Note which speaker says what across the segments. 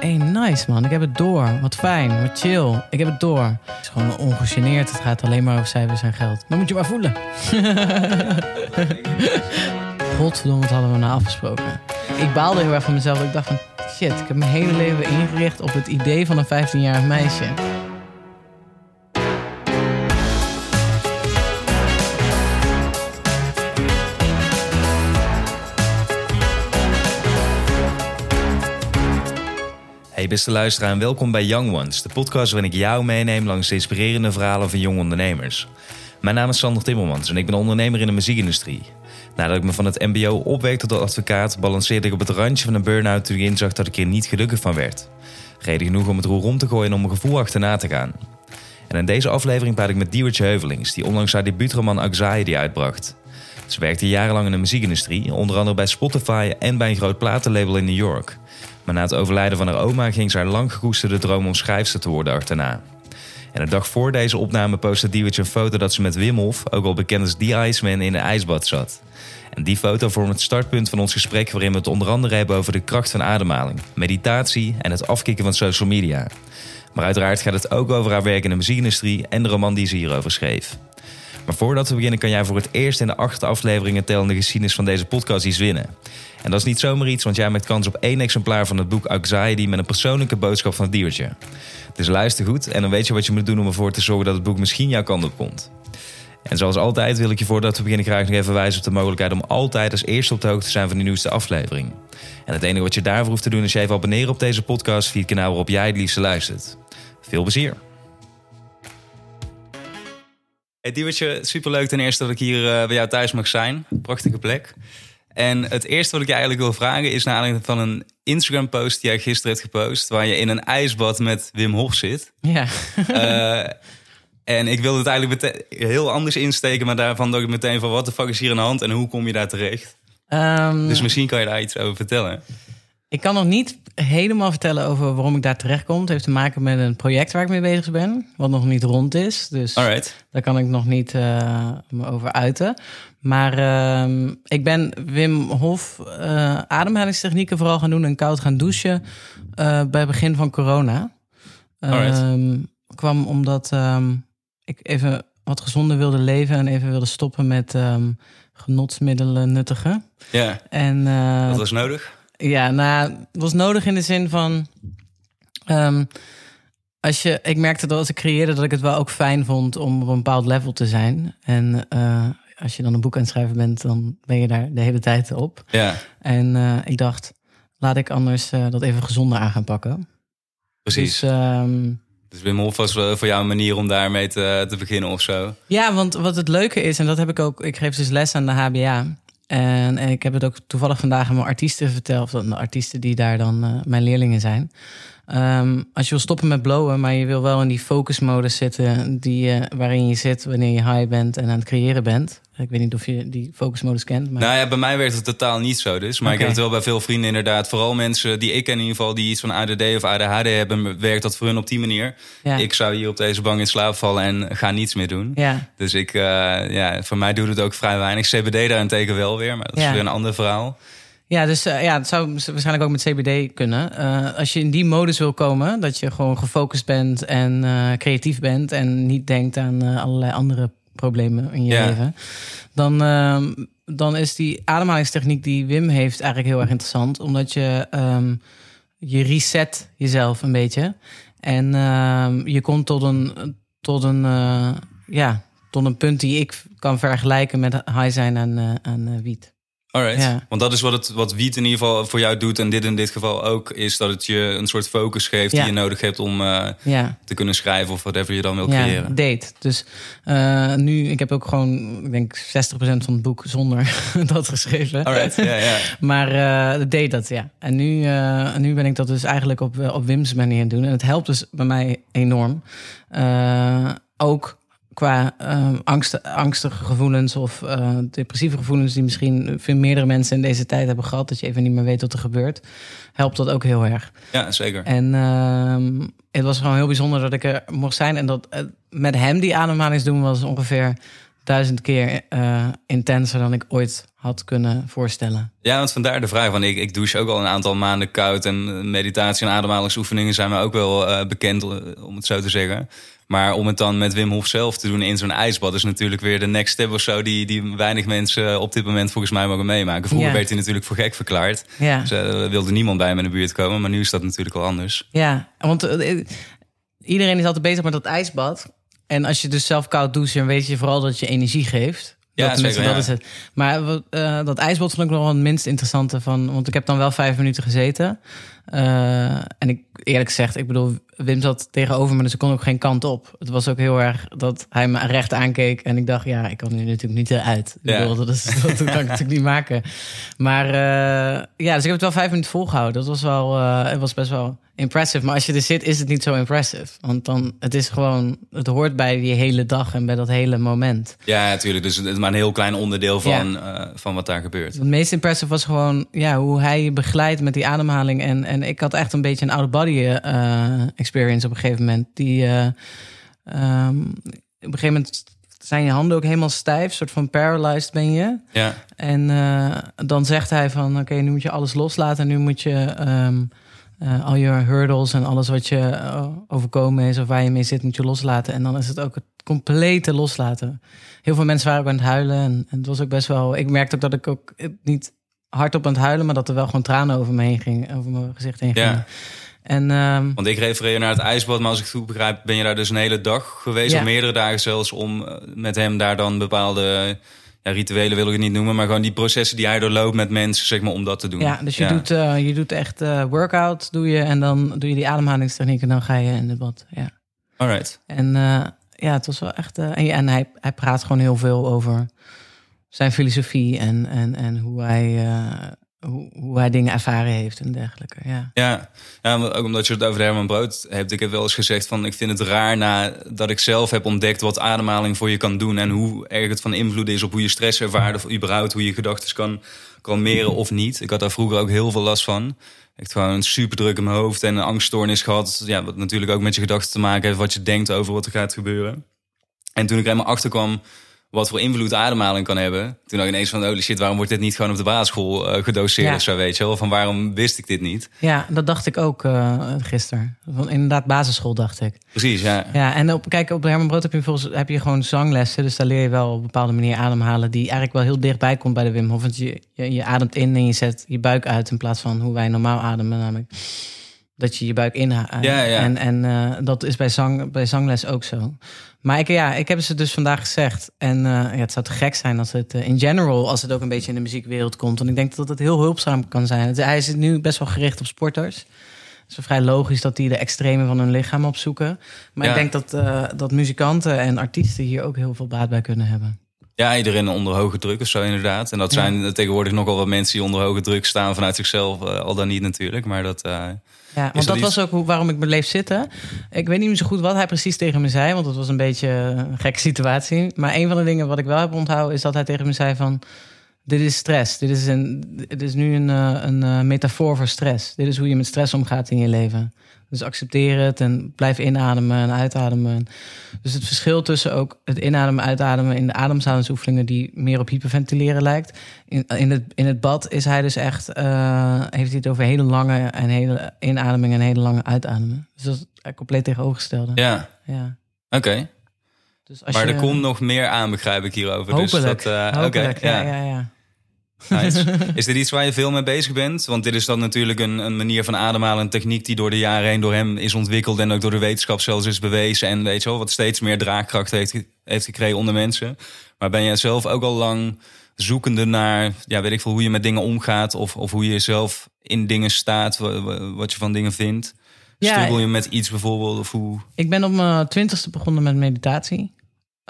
Speaker 1: hey, nice man, ik heb het door. Wat fijn, wat chill. Ik heb het door. Het is gewoon ongegeneerd. Het gaat alleen maar over cijfers en geld. Dan moet je maar voelen. Godverdomme, wat hadden we nou afgesproken? Ik baalde heel erg van mezelf. Ik dacht van, shit, ik heb mijn hele leven ingericht op het idee van een 15-jarig meisje.
Speaker 2: Beste luisteraar en welkom bij Young Ones, de podcast waarin ik jou meeneem langs de inspirerende verhalen van jonge ondernemers. Mijn naam is Sander Timmermans en ik ben ondernemer in de muziekindustrie. Nadat ik me van het mbo opwerkte tot advocaat, balanceerde ik op het randje van een burn-out toen ik inzag dat ik er niet gelukkig van werd. Reden genoeg om het roer om te gooien en om mijn gevoel achterna te gaan. En in deze aflevering praat ik met Diewertje Heuvelings, die onlangs haar debuutroman Anxiety uitbracht. Ze werkte jarenlang in de muziekindustrie, onder andere bij Spotify en bij een groot platenlabel in New York. Maar na het overlijden van haar oma ging ze haar lang gekoesterde droom om schrijfster te worden achterna. En de dag voor deze opname postte Diewertje een foto dat ze met Wim Hof, ook wel bekend als The Iceman, in een ijsbad zat. En die foto vormt het startpunt van ons gesprek waarin we het onder andere hebben over de kracht van ademhaling, meditatie en het afkicken van social media. Maar uiteraard gaat het ook over haar werk in de muziekindustrie en de roman die ze hierover schreef. Maar voordat we beginnen kan jij voor het eerst in de acht afleveringen tellende geschiedenis van deze podcast iets winnen. En dat is niet zomaar iets, want jij maakt kans op één exemplaar van het boek Anxiety met een persoonlijke boodschap van het diertje. Dus luister goed en dan weet je wat je moet doen om ervoor te zorgen dat het boek misschien jouw kant op komt. En zoals altijd wil ik je voordat we beginnen graag nog even wijzen op de mogelijkheid om altijd als eerste op de hoogte te zijn van de nieuwste aflevering. En het enige wat je daarvoor hoeft te doen is je even abonneren op deze podcast via het kanaal waarop jij het liefste luistert. Veel plezier! Hey Diewertje, superleuk ten eerste dat ik hier uh, bij jou thuis mag zijn. Prachtige plek. En het eerste wat ik je eigenlijk wil vragen is naar aanleiding van een Instagram post die jij gisteren hebt gepost, waar je in een ijsbad met Wim Hof zit.
Speaker 1: Ja.
Speaker 2: Uh, en ik wilde het eigenlijk heel anders insteken, maar daarvan dacht ik meteen van wat de fuck is hier aan de hand en hoe kom je daar terecht?
Speaker 1: Um,
Speaker 2: dus misschien kan je daar iets over vertellen.
Speaker 1: Ik kan nog niet helemaal vertellen over waarom ik daar terecht kom. Het heeft te maken met een project waar ik mee bezig ben, wat nog niet rond is. Dus
Speaker 2: Alright.
Speaker 1: daar kan ik nog niet uh, me over uiten. Maar uh, ik ben Wim Hof uh, ademhalingstechnieken vooral gaan doen en koud gaan douchen uh, bij het begin van corona. Um, kwam omdat um, ik even wat gezonder wilde leven en even wilde stoppen met um, genotsmiddelen nuttigen.
Speaker 2: Ja.
Speaker 1: En
Speaker 2: dat was nodig.
Speaker 1: Ja, nou, het was nodig in de zin van. Um, als je, ik merkte dat als ik creëerde dat ik het wel ook fijn vond om op een bepaald level te zijn. En uh, als je dan een boek aan het schrijven bent, dan ben je daar de hele tijd op.
Speaker 2: Ja.
Speaker 1: En uh, ik dacht, laat ik anders uh, dat even gezonder aan gaan pakken.
Speaker 2: Precies.
Speaker 1: Dus, um,
Speaker 2: dus Wim Hof was voor jou een manier om daarmee te, te beginnen of zo?
Speaker 1: Ja, want wat het leuke is, en dat heb ik ook, ik geef dus les aan de HBA. En ik heb het ook toevallig vandaag aan mijn artiesten verteld, of de artiesten die daar dan uh, mijn leerlingen zijn. Um, als je wil stoppen met blowen, maar je wil wel in die focusmodus zitten die, uh, waarin je zit wanneer je high bent en aan het creëren bent. Ik weet niet of je die focusmodus kent. Maar...
Speaker 2: Nou ja, bij mij werkt het totaal niet zo dus. Maar okay. ik heb het wel bij veel vrienden inderdaad. Vooral mensen die ik ken in ieder geval, die iets van ADD of ADHD hebben, werkt dat voor hun op die manier.
Speaker 1: Ja.
Speaker 2: Ik zou hier op deze bank in slaap vallen en ga niets meer doen.
Speaker 1: Ja.
Speaker 2: Dus ik, uh, ja, voor mij doet het ook vrij weinig. CBD daarentegen wel weer, maar dat is
Speaker 1: Ja.
Speaker 2: weer een ander verhaal.
Speaker 1: Ja, dus uh, ja, het zou waarschijnlijk ook met CBD kunnen. Uh, als je in die modus wil komen, dat je gewoon gefocust bent en uh, creatief bent en niet denkt aan allerlei andere problemen in je
Speaker 2: Ja.
Speaker 1: leven, dan, ehm, dan is die ademhalingstechniek die Wim heeft eigenlijk heel erg interessant, omdat je ehm, je reset jezelf een beetje en ehm, je komt tot een tot een eh, ja tot een punt die ik kan vergelijken met high zijn aan, eh, aan eh, wiet.
Speaker 2: Alright.
Speaker 1: Ja.
Speaker 2: Want dat is wat, het, wat wiet in ieder geval voor jou doet. En dit in dit geval ook. Is dat het je een soort focus geeft
Speaker 1: Ja.
Speaker 2: die je nodig hebt om eh,
Speaker 1: Ja.
Speaker 2: te kunnen schrijven. Of whatever je dan wil
Speaker 1: Ja,
Speaker 2: creëren.
Speaker 1: date. Dus eh, nu, ik heb ook gewoon, ik denk 60% van het boek zonder dat geschreven.
Speaker 2: Alright, ja, ja.
Speaker 1: Maar eh deed dat, ja. En nu, nu ben ik dat dus eigenlijk op, op Wim's manier aan het doen. En het helpt dus bij mij enorm. Ook qua eh, angst, angstige gevoelens of eh, depressieve gevoelens... die misschien veel meerdere mensen in deze tijd hebben gehad... dat je even niet meer weet wat er gebeurt, helpt dat ook heel erg.
Speaker 2: ja, zeker.
Speaker 1: En ehm, het was gewoon heel bijzonder dat ik er mocht zijn. En dat eh, met hem die ademhalings doen was ongeveer duizend keer uh, intenser dan ik ooit had kunnen voorstellen.
Speaker 2: Ja, want vandaar de vraag. van ik, ik douche ook al een aantal maanden koud. En meditatie en ademhalingsoefeningen zijn me ook wel uh, bekend, om het zo te zeggen. Maar om het dan met Wim Hof zelf te doen in zo'n ijsbad... is natuurlijk weer de next step of zo... die, die weinig mensen op dit moment volgens mij mogen meemaken. Vroeger werd hij natuurlijk voor gek verklaard. Ja. Dus, uh, wilde niemand bij hem in de buurt komen. Maar nu is dat natuurlijk wel anders.
Speaker 1: Ja, want iedereen is altijd bezig met dat ijsbad. En als je dus zelf koud doucht... dan weet je vooral dat je energie geeft.
Speaker 2: Ja, dat, zeker,
Speaker 1: dat is het. Maar uh, dat ijsbad vond ik nog wel het minst interessante van. Want ik heb dan wel vijf minuten gezeten. Uh, en ik eerlijk gezegd, ik bedoel, Wim zat tegenover me, dus ik kon ook geen kant op. Het was ook heel erg dat hij me recht aankeek. En ik dacht, ja, ik kan nu natuurlijk niet eruit. Ik bedoel, dat, is, dat kan ik natuurlijk niet maken. Maar uh, ja, dus ik heb het wel vijf minuten volgehouden. Dat was wel, uh, het was best wel impressive. Maar als je er zit, is het niet zo impressive. Want dan, het is gewoon, het hoort bij die hele dag en bij dat hele moment.
Speaker 2: Ja, natuurlijk. Dus het is maar een heel klein onderdeel van, ja. van wat daar gebeurt.
Speaker 1: Het meest impressive was gewoon, ja, hoe hij je begeleidt met die ademhaling. En, en ik had echt een beetje een oude body uh, experience op een gegeven moment. Die, uh, um, op een gegeven moment zijn je handen ook helemaal stijf, soort van paralyzed ben je.
Speaker 2: Ja.
Speaker 1: En uh, dan zegt hij van, oké, okay, nu moet je alles loslaten. Nu moet je um, uh, al je hurdles en alles wat je overkomen is of waar je mee zit, moet je loslaten. En dan is het ook het complete loslaten. Heel veel mensen waren ook aan het huilen. En, en het was ook best wel. Ik merkte ook dat ik ook niet hardop aan het huilen, maar dat er wel gewoon tranen over me heen ging, over mijn gezicht heen gingen.
Speaker 2: Ja.
Speaker 1: En, um,
Speaker 2: Want ik refereer naar het ijsbad, maar als ik het goed begrijp, ben je daar dus een hele dag geweest, ja. of meerdere dagen zelfs, om met hem daar dan bepaalde ja, rituelen wil ik het niet noemen, maar gewoon die processen die hij doorloopt met mensen, zeg maar, om dat te doen.
Speaker 1: Ja, dus je, ja. Doet, uh, je doet echt uh, workout, doe je, en dan doe je die ademhalingstechniek en dan ga je in het bad. Ja.
Speaker 2: Alright.
Speaker 1: En uh, ja, het was wel echt. en, en hij, hij praat gewoon heel veel over zijn filosofie en, en, en hoe hij hoe, hoe hij dingen ervaren heeft en dergelijke. Ja,
Speaker 2: ja, ja ook omdat je het over Herman Brood hebt. Ik heb wel eens gezegd van ik vind het raar nadat ik zelf heb ontdekt wat ademhaling voor je kan doen. En hoe erg het van invloed is op hoe je stress ervaart. Of überhaupt hoe je gedachten kan kalmeren of niet. Ik had daar vroeger ook heel veel last van. Echt gewoon super druk in mijn hoofd en een angststoornis gehad. Ja, wat natuurlijk ook met je gedachten te maken heeft. Wat je denkt over wat er gaat gebeuren. En toen ik er helemaal achter kwam wat voor invloed ademhaling kan hebben. Toen ik ineens van, holy shit, waarom wordt dit niet gewoon op de basisschool uh, gedoseerd ja. of zo, weet je wel? Van waarom wist ik dit niet?
Speaker 1: Ja, dat dacht ik ook uh, gisteren. Van, inderdaad, basisschool dacht ik.
Speaker 2: Precies, ja.
Speaker 1: Ja, en op, kijk, op Herman Brood heb je, volgens, heb je gewoon zanglessen. Dus daar leer je wel op een bepaalde manier ademhalen... die eigenlijk wel heel dichtbij komt bij de Wim Hof. Want je, je, je ademt in en je zet je buik uit... in plaats van hoe wij normaal ademen, namelijk dat je je buik inhaalt.
Speaker 2: Ja, ja.
Speaker 1: En, en uh, dat is bij, zang, bij zangles ook zo. Maar ik, ja, ik heb ze dus vandaag gezegd. En uh, ja, het zou te gek zijn als het uh, in general, als het ook een beetje in de muziekwereld komt. Want ik denk dat het heel hulpzaam kan zijn. Het, hij is nu best wel gericht op sporters. Het is vrij logisch dat die de extreme van hun lichaam opzoeken. Maar ja. ik denk dat, uh, dat muzikanten en artiesten hier ook heel veel baat bij kunnen hebben.
Speaker 2: Ja, iedereen onder hoge druk of zo inderdaad. En dat zijn ja. tegenwoordig nogal wat mensen die onder hoge druk staan vanuit zichzelf. al dan niet natuurlijk, maar dat...
Speaker 1: Ja, want dat, dat was ook waarom ik bleef zitten. Ik weet niet meer zo goed wat hij precies tegen me zei, want het was een beetje een gekke situatie. Maar een van de dingen wat ik wel heb onthouden is dat hij tegen me zei van... Dit is stress. Dit is, een, dit is nu een, een, een metafoor voor stress. Dit is hoe je met stress omgaat in je leven. Dus accepteer het en blijf inademen en uitademen. Dus het verschil tussen ook het inademen en uitademen in de ademhalingsoefeningen die meer op hyperventileren lijkt. In, in, het, in het bad is hij dus echt, uh, heeft hij het over hele lange en hele inademingen en hele lange uitademen. Dus dat is compleet tegenovergestelde.
Speaker 2: Ja.
Speaker 1: ja.
Speaker 2: Oké. Okay. Dus maar je, er komt nog meer aan, begrijp ik hierover.
Speaker 1: Hopelijk.
Speaker 2: Dus dat,
Speaker 1: uh, hopelijk, okay, ja, ja, ja. ja.
Speaker 2: Nice. Is dit iets waar je veel mee bezig bent? Want dit is dan natuurlijk een, een, manier van ademhalen, een techniek die door de jaren heen door hem is ontwikkeld en ook door de wetenschap zelfs is bewezen. En weet je wel, wat steeds meer draagkracht heeft, heeft gekregen onder mensen. Maar ben jij zelf ook al lang zoekende naar, ja, weet ik veel, hoe je met dingen omgaat of, of hoe je zelf in dingen staat, wat je van dingen vindt? Ja, Struggel je met iets bijvoorbeeld? Of hoe?
Speaker 1: Ik ben op mijn twintigste begonnen met meditatie.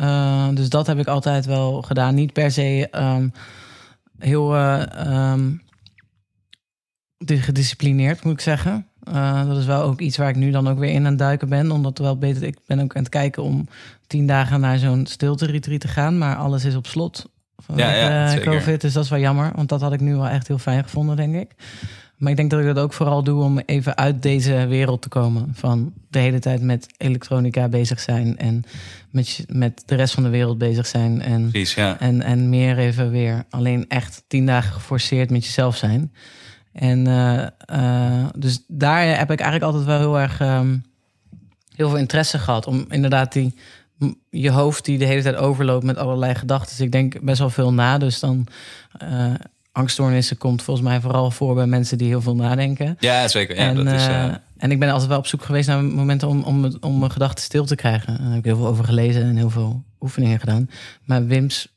Speaker 1: Uh, dus dat heb ik altijd wel gedaan. Niet per se. Um, heel uh, um, gedisciplineerd, moet ik zeggen. Uh, dat is wel ook iets waar ik nu dan ook weer in aan het duiken ben. Omdat wel beter, ik ben ook aan het kijken om tien dagen naar zo'n stilte retreat te gaan. Maar alles is op slot van
Speaker 2: ja, ja,
Speaker 1: uh, COVID, dus dat is wel jammer. Want dat had ik nu wel echt heel fijn gevonden, denk ik. Maar ik denk dat ik dat ook vooral doe om even uit deze wereld te komen. Van de hele tijd met elektronica bezig zijn en met, met de rest van de wereld bezig zijn. En,
Speaker 2: Precies, ja.
Speaker 1: en, en meer even weer alleen echt tien dagen geforceerd met jezelf zijn. En eh, eh, dus daar heb ik eigenlijk altijd wel heel erg ehm, heel veel interesse gehad. Om inderdaad die je hoofd die de hele tijd overloopt met allerlei gedachten. Dus ik denk best wel veel na. Dus dan eh angststoornissen komt volgens mij vooral voor bij mensen die heel veel nadenken.
Speaker 2: Ja, zeker. Ja,
Speaker 1: en,
Speaker 2: dat is,
Speaker 1: eh,
Speaker 2: eh,
Speaker 1: en ik ben altijd wel op zoek geweest naar momenten om, om, om mijn gedachten stil te krijgen. Daar heb ik heel veel over gelezen en heel veel oefeningen gedaan. Maar Wim's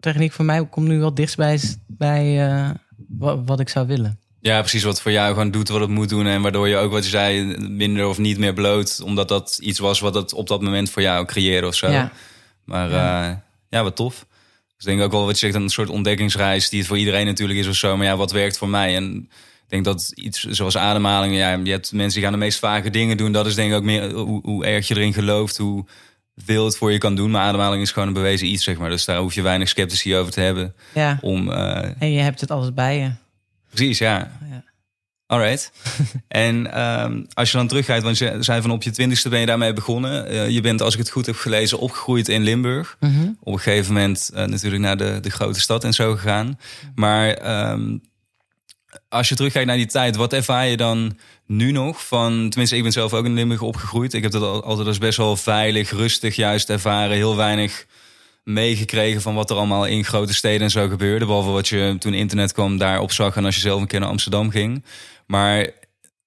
Speaker 1: techniek voor mij komt nu wel dichtstbij bij eh, wat, wat ik zou willen.
Speaker 2: ja, precies wat voor jou gewoon doet wat het moet doen. En waardoor je ook wat je zei, minder of niet meer bloot. Omdat dat iets was wat het op dat moment voor jou creëerde of zo.
Speaker 1: Ja.
Speaker 2: Maar
Speaker 1: ja,
Speaker 2: wat tof. Dus ik denk ook wel wat je zegt, een soort ontdekkingsreis die het voor iedereen natuurlijk is of zo. Maar ja, wat werkt voor mij? En ik denk dat iets zoals ademhaling, ja, je hebt mensen die gaan de meest vage dingen doen. Dat is denk ik ook meer hoe, hoe erg je erin gelooft, hoe veel het voor je kan doen. Maar ademhaling is gewoon een bewezen iets, zeg maar. Dus daar hoef je weinig sceptici over te hebben.
Speaker 1: Ja,
Speaker 2: Om, eh,
Speaker 1: en je hebt het altijd bij je.
Speaker 2: precies, ja.
Speaker 1: Ja.
Speaker 2: Alright. en ehm, als je dan teruggaat, want je zei van op je twintigste ben je daarmee begonnen. Eh, je bent, als ik het goed heb gelezen, opgegroeid in Limburg.
Speaker 1: Mhm.
Speaker 2: Op een gegeven moment eh, natuurlijk naar de, de grote stad en zo gegaan. Maar ehm, als je terugkijkt naar die tijd, wat ervaar je dan nu nog van... Tenminste, ik ben zelf ook in Limburg opgegroeid. Ik heb dat al- altijd als best wel veilig, rustig juist ervaren. Heel weinig meegekregen van wat er allemaal in grote steden en zo gebeurde. Behalve wat je toen internet kwam daarop zag en als je zelf een keer naar Amsterdam ging. Maar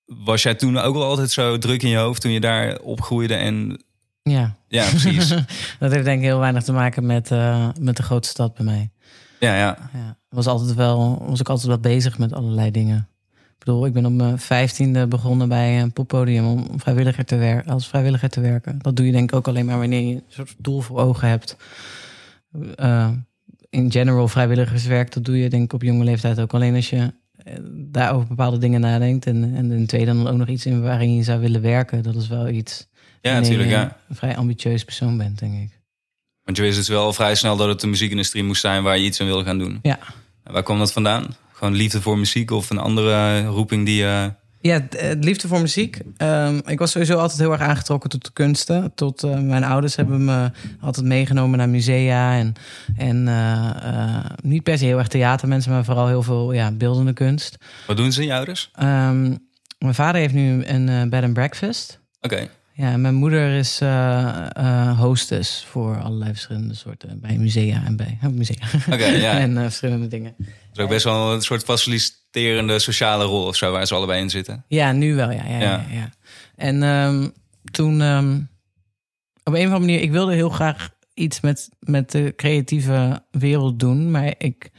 Speaker 2: was jij toen ook wel altijd zo druk in je hoofd toen je daar opgroeide? En
Speaker 1: Ja.
Speaker 2: ja, precies.
Speaker 1: dat heeft denk ik heel weinig te maken met, eh, met de grote stad bij mij.
Speaker 2: ja, ja.
Speaker 1: Ja, was, altijd wel, was ik altijd wel bezig met allerlei dingen. Ik bedoel, ik ben op mijn vijftiende begonnen bij een poppodium om vrijwilliger te werken, als vrijwilliger te werken. Dat doe je denk ik ook alleen maar wanneer je een soort doel voor ogen hebt. Eh, in general vrijwilligerswerk, dat doe je denk ik op jonge leeftijd ook alleen als je eh, daar over bepaalde dingen nadenkt. En, en in tweede dan ook nog iets in waarin je zou willen werken. Dat is wel iets
Speaker 2: Ja, natuurlijk, ja.
Speaker 1: een vrij ambitieus persoon bent, denk ik.
Speaker 2: Want je wist dus wel vrij snel dat het de muziekindustrie moest zijn waar je iets aan wilde gaan doen.
Speaker 1: Ja,
Speaker 2: En waar kwam dat vandaan? Gewoon liefde voor muziek of een andere roeping die je...
Speaker 1: Ja, d- het liefde voor muziek. Ehm, ik was sowieso altijd heel erg aangetrokken tot de kunsten. Tot eh, mijn ouders hebben me altijd meegenomen naar musea. En, en eh, eh, niet per se heel erg theatermensen, maar vooral heel veel ja, beeldende kunst.
Speaker 2: Wat doen ze, je ouders?
Speaker 1: Ehm, mijn vader heeft nu een eh, bed and breakfast.
Speaker 2: Oké.
Speaker 1: Ja, mijn moeder is eh, hostess voor allerlei verschillende soorten bij musea en bij oh, musea.
Speaker 2: Oké, ja.
Speaker 1: en eh, verschillende dingen.
Speaker 2: Is ook best wel een soort faciliterende sociale rol of zo waar ze allebei in zitten.
Speaker 1: Ja, nu wel, ja. ja, ja.
Speaker 2: Ja.
Speaker 1: ja. En ehm, toen, ehm, op een of andere manier, ik wilde heel graag iets met, met de creatieve wereld doen, maar ik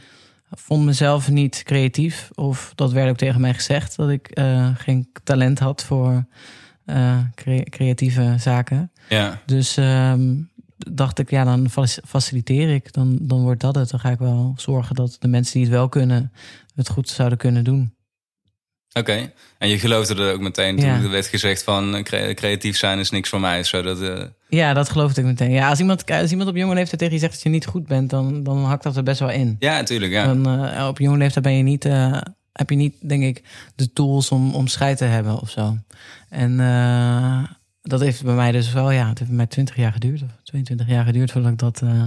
Speaker 1: vond mezelf niet creatief. Of dat werd ook tegen mij gezegd, dat ik geen talent had voor eh, cre- creatieve zaken.
Speaker 2: Ja.
Speaker 1: Dus ehm, dacht ik, ja, dan fac- faciliteer ik. Dan, dan wordt dat het. Dan ga ik wel zorgen dat de mensen die het wel kunnen, het goed zouden kunnen doen.
Speaker 2: Oké. En je geloofde er ook meteen toen
Speaker 1: Ja.
Speaker 2: er werd gezegd van eh, cre- creatief zijn is niks voor mij. Zodat, eh
Speaker 1: Ja, dat geloofde ik meteen. Ja, als iemand, als iemand op jonge leeftijd tegen je zegt dat je niet goed bent, dan, dan hakt dat er best wel in.
Speaker 2: ja, natuurlijk. Ja.
Speaker 1: Dan, op jonge leeftijd ben je niet, heb je niet, denk ik, de tools om, om scheid te hebben of zo. En eh, dat heeft bij mij dus wel, ja, het heeft bij mij 20 jaar geduurd, of 22 jaar geduurd voordat ik dat eh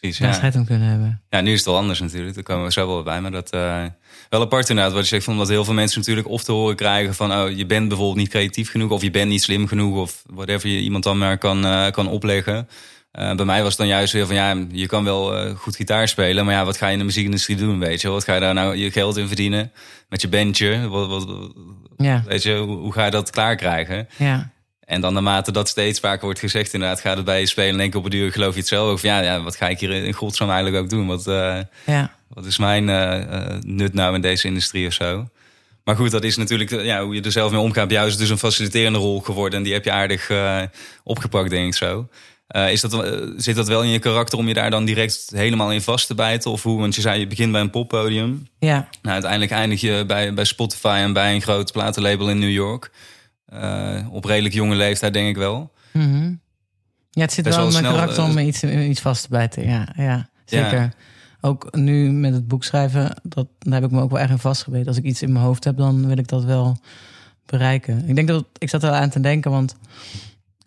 Speaker 2: Precies,
Speaker 1: ja. scheid om kunnen hebben.
Speaker 2: Ja, nu is het wel anders natuurlijk. Daar komen we zo wel bij. Maar dat eh, wel apart inderdaad. Wat je zegt, van omdat heel veel mensen natuurlijk of te horen krijgen van... oh, je bent bijvoorbeeld niet creatief genoeg of je bent niet slim genoeg... of whatever je iemand dan maar kan, kan opleggen. Eh, bij mij was het dan juist weer van ja, je kan wel eh, goed gitaar spelen... maar ja, wat ga je in de muziekindustrie doen, weet je? Wat ga je daar nou je geld in verdienen met je bandje? Wat, wat,
Speaker 1: Ja,
Speaker 2: weet je, hoe, hoe ga je dat klaarkrijgen?
Speaker 1: ja,
Speaker 2: En dan naarmate dat steeds vaker wordt gezegd, inderdaad, gaat het bij je spelen. En één keer op een duur geloof je het zelf. Of ja, ja, wat ga ik hier in godsnaam eigenlijk ook doen? Wat, eh,
Speaker 1: ja.
Speaker 2: wat is mijn nut nou in deze industrie of zo? Maar goed, dat is natuurlijk ja, hoe je er zelf mee omgaat. Bij jou is het dus een faciliterende rol geworden. En die heb je aardig opgepakt, denk ik zo. Eh, is dat, eh, zit dat wel in je karakter om je daar dan direct helemaal in vast te bijten? Of hoe? Want je zei, je begint bij een poppodium.
Speaker 1: ja.
Speaker 2: Nou, uiteindelijk eindig je bij, bij Spotify en bij een groot platenlabel in New York. Eh, op redelijk jonge leeftijd, denk ik wel.
Speaker 1: Mhm. Ja, het zit
Speaker 2: Best
Speaker 1: wel in mijn karakter om iets, iets vast te bijten. Ja, ja zeker. ook nu met het boek schrijven, dat, daar heb ik me ook wel erg in vastgebeten. Als ik iets in mijn hoofd heb, dan wil ik dat wel bereiken. Ik denk dat ik zat er wel aan te denken, want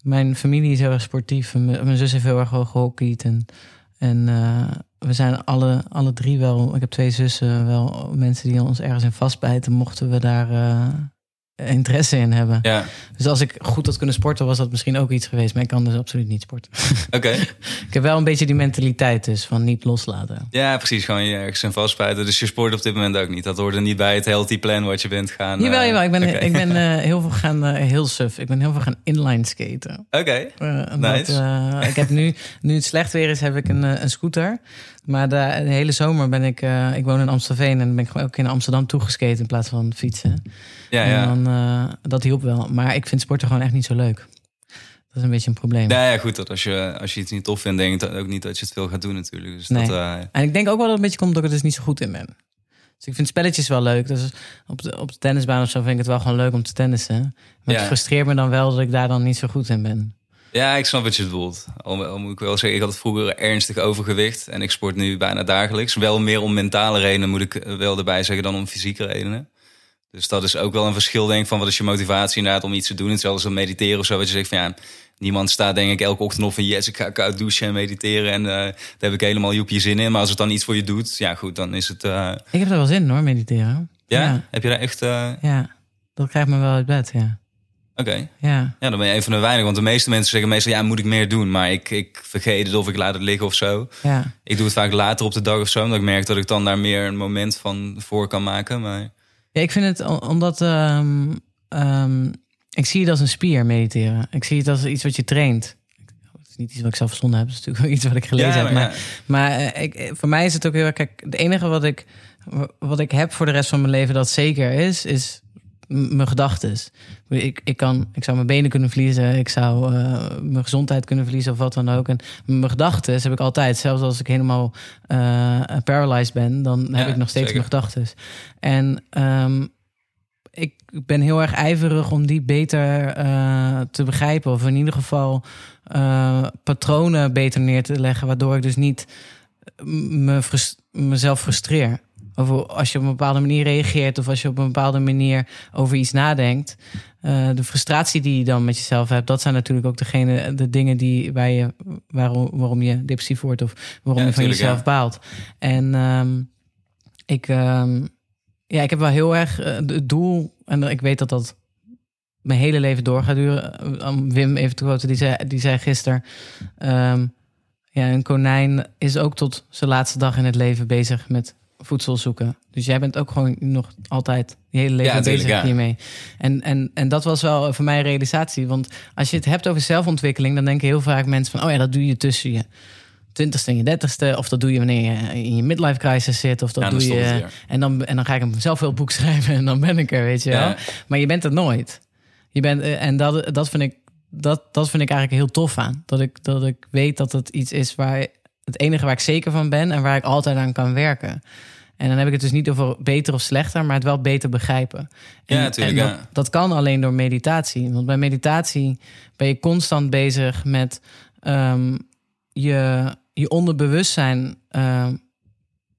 Speaker 1: mijn familie is heel erg sportief. Mijn zus heeft heel erg gehockeyd. En, en eh, we zijn alle, alle drie wel, ik heb twee zussen, wel mensen die ons ergens in vastbijten, mochten we daar eh, interesse in hebben.
Speaker 2: Ja,
Speaker 1: Dus als ik goed had kunnen sporten, was dat misschien ook iets geweest. Maar ik kan dus absoluut niet sporten.
Speaker 2: oké.
Speaker 1: ik heb wel een beetje die mentaliteit dus van niet loslaten.
Speaker 2: Ja, precies. Gewoon je ergens in vastbijten. Dus je sport op dit moment ook niet. Dat hoort er niet bij het healthy plan wat je bent gaan.
Speaker 1: Jawel,
Speaker 2: eh,
Speaker 1: jawel. Ik ben, ik ben eh, heel veel gaan, eh, heel suf. Ik ben heel veel gaan inline skaten.
Speaker 2: Oké. Nice.
Speaker 1: ik heb nu, nu het slecht weer is, heb ik een, een scooter. Maar de, de hele zomer ben ik, eh, ik woon in Amstelveen en ben ik gewoon ook in Amsterdam toegesketen in plaats van fietsen.
Speaker 2: Ja,
Speaker 1: En
Speaker 2: ja.
Speaker 1: dan, eh, dat hielp wel. Maar ik vind sporten gewoon echt niet zo leuk. Dat is een beetje een probleem.
Speaker 2: Nou ja, goed. Dat als, je, als je iets niet tof vindt, denk ik dat ook niet dat je het veel gaat doen natuurlijk. Dus
Speaker 1: Nee.
Speaker 2: dat, eh,
Speaker 1: En ik denk ook wel dat het een beetje komt omdat ik er dus niet zo goed in ben. Dus ik vind spelletjes wel leuk. Dus op de, op de tennisbaan of zo vind ik het wel gewoon leuk om te tennissen. Maar
Speaker 2: Ja.
Speaker 1: het frustreert me dan wel dat ik daar dan niet zo goed in ben.
Speaker 2: Ja, ik snap wat je bedoelt. Al, al moet ik wel zeggen, ik had vroeger ernstig overgewicht. En ik sport nu bijna dagelijks. Wel meer om mentale redenen, moet ik eh, wel erbij zeggen, dan om fysieke redenen. Dus dat is ook wel een verschil, denk ik, van wat is je motivatie inderdaad om iets te doen. Hetzelfde als mediteren of zo, wat je zegt van ja, niemand staat denk ik elke ochtend op van yes, ik ga koud douchen en mediteren. En eh, daar heb ik helemaal joepje zin in. Maar als het dan iets voor je doet, ja goed, dan is het... eh,
Speaker 1: Ik heb er wel zin in hoor, mediteren.
Speaker 2: ja?
Speaker 1: Ja,
Speaker 2: Heb je daar echt...
Speaker 1: ja. dat krijgt me wel uit bed, ja.
Speaker 2: Oké.
Speaker 1: Ja,
Speaker 2: Ja, dan ben je een van de weinigen. Want de meeste mensen zeggen meestal, ja, moet ik meer doen? Maar ik, ik vergeet het of ik laat het liggen of zo.
Speaker 1: ja.
Speaker 2: Ik doe het vaak later op de dag of zo. Omdat ik merk dat ik dan daar meer een moment van voor kan maken. Maar
Speaker 1: Ja, ik vind het omdat... ehm, ehm, ik zie het als een spier, mediteren. Ik zie het als iets wat je traint. Het is niet iets wat ik zelf verzonnen heb. Het is natuurlijk wel iets wat ik gelezen
Speaker 2: Ja,
Speaker 1: heb.
Speaker 2: maar
Speaker 1: Maar, maar eh, ik, eh, voor mij is het ook heel erg... Kijk, het enige wat ik, wat ik heb voor de rest van mijn leven dat zeker is... is mijn gedachten. Ik, ik, kan, ik zou mijn benen kunnen verliezen. Ik zou eh, mijn gezondheid kunnen verliezen of wat dan ook. En mijn gedachten heb ik altijd. Zelfs als ik helemaal eh paralyzed ben... dan heb
Speaker 2: Ja,
Speaker 1: ik nog steeds
Speaker 2: zeker.
Speaker 1: mijn gedachten. En ehm, ik ben heel erg ijverig om die beter eh, te begrijpen. Of in ieder geval patronen beter neer te leggen. Waardoor ik dus niet me mezelf frustreer. Over als je op een bepaalde manier reageert. Of als je op een bepaalde manier over iets nadenkt. Eh, de frustratie die je dan met jezelf hebt. Dat zijn natuurlijk ook degene, de dingen die, waar je, waarom, waarom je depressief wordt. Of waarom
Speaker 2: Ja,
Speaker 1: je van jezelf
Speaker 2: ja.
Speaker 1: baalt. En ehm, ik, ehm, ja, ik heb wel heel erg eh, het doel. En ik weet dat dat mijn hele leven door gaat duren. Eh, Wim even te die zei, die zei gisteren... ehm, ja, een konijn is ook tot zijn laatste dag in het leven bezig met voedsel zoeken. Dus jij bent ook gewoon nog altijd je hele leven
Speaker 2: Ja,
Speaker 1: bezig
Speaker 2: ja.
Speaker 1: hiermee. En, en, en dat was wel voor mij een realisatie. Want als je het hebt over zelfontwikkeling... dan denken heel vaak mensen van... oh ja, dat doe je tussen je twintigste en je dertigste... of dat doe je wanneer je in je midlife crisis zit... of dat
Speaker 2: Ja,
Speaker 1: doe
Speaker 2: het
Speaker 1: je... En dan, en dan ga ik een zelfhulpboek schrijven... en dan ben ik er, weet je wel.
Speaker 2: Ja.
Speaker 1: Maar je bent het nooit. Je bent, eh, en dat, dat, vind ik, dat, dat vind ik eigenlijk heel tof aan. Dat ik, dat ik weet dat het iets is waar het enige waar ik zeker van ben en waar ik altijd aan kan werken. En dan heb ik het dus niet over beter of slechter, maar het wel beter begrijpen. En,
Speaker 2: Ja, tuurlijk,
Speaker 1: en dat,
Speaker 2: ja.
Speaker 1: dat kan alleen door meditatie. Want bij meditatie ben je constant bezig met ehm, je, je onderbewustzijn ehm,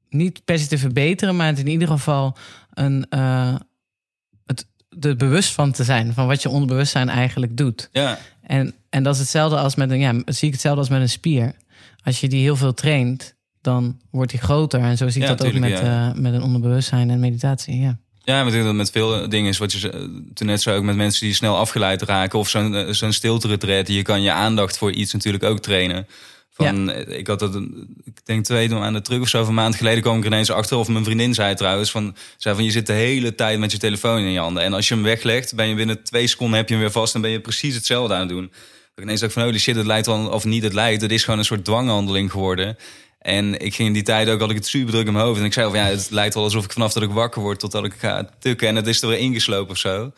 Speaker 1: niet per se te verbeteren, maar het in ieder geval een, eh, het, er bewust van te zijn van wat je onderbewustzijn eigenlijk doet.
Speaker 2: ja,
Speaker 1: En, en dat is hetzelfde als met een, ja, zie ik hetzelfde als met een spier. Als je die heel veel traint, dan wordt die groter. En zo zie ik
Speaker 2: Ja,
Speaker 1: dat ook met,
Speaker 2: ja.
Speaker 1: eh, met een onderbewustzijn en meditatie. Ja.
Speaker 2: Ja, maar ik denk dat met veel dingen is wat je ze- toen net zo ook met mensen die snel afgeleid raken of zo'n eh, zo'n stilte Je kan je aandacht voor iets natuurlijk ook trainen. Van, eh, Ik had dat, ik denk twee maanden terug of zo, een maand geleden kwam ik er ineens achter. Of mijn vriendin zei trouwens, van, zei van je zit de hele tijd met je telefoon in je handen. En als je hem weglegt, ben je binnen twee seconden heb je hem weer vast en ben je precies hetzelfde aan het doen. Ik ineens dacht van, holy shit, het lijkt wel, of niet het lijkt, het is gewoon een soort dwanghandeling geworden. En ik ging in die tijd ook, had ik het super druk in mijn hoofd. En ik zei van, ja, het lijkt wel alsof ik vanaf dat ik wakker word totdat ik ga tukken. En het is er weer ingeslopen of zo.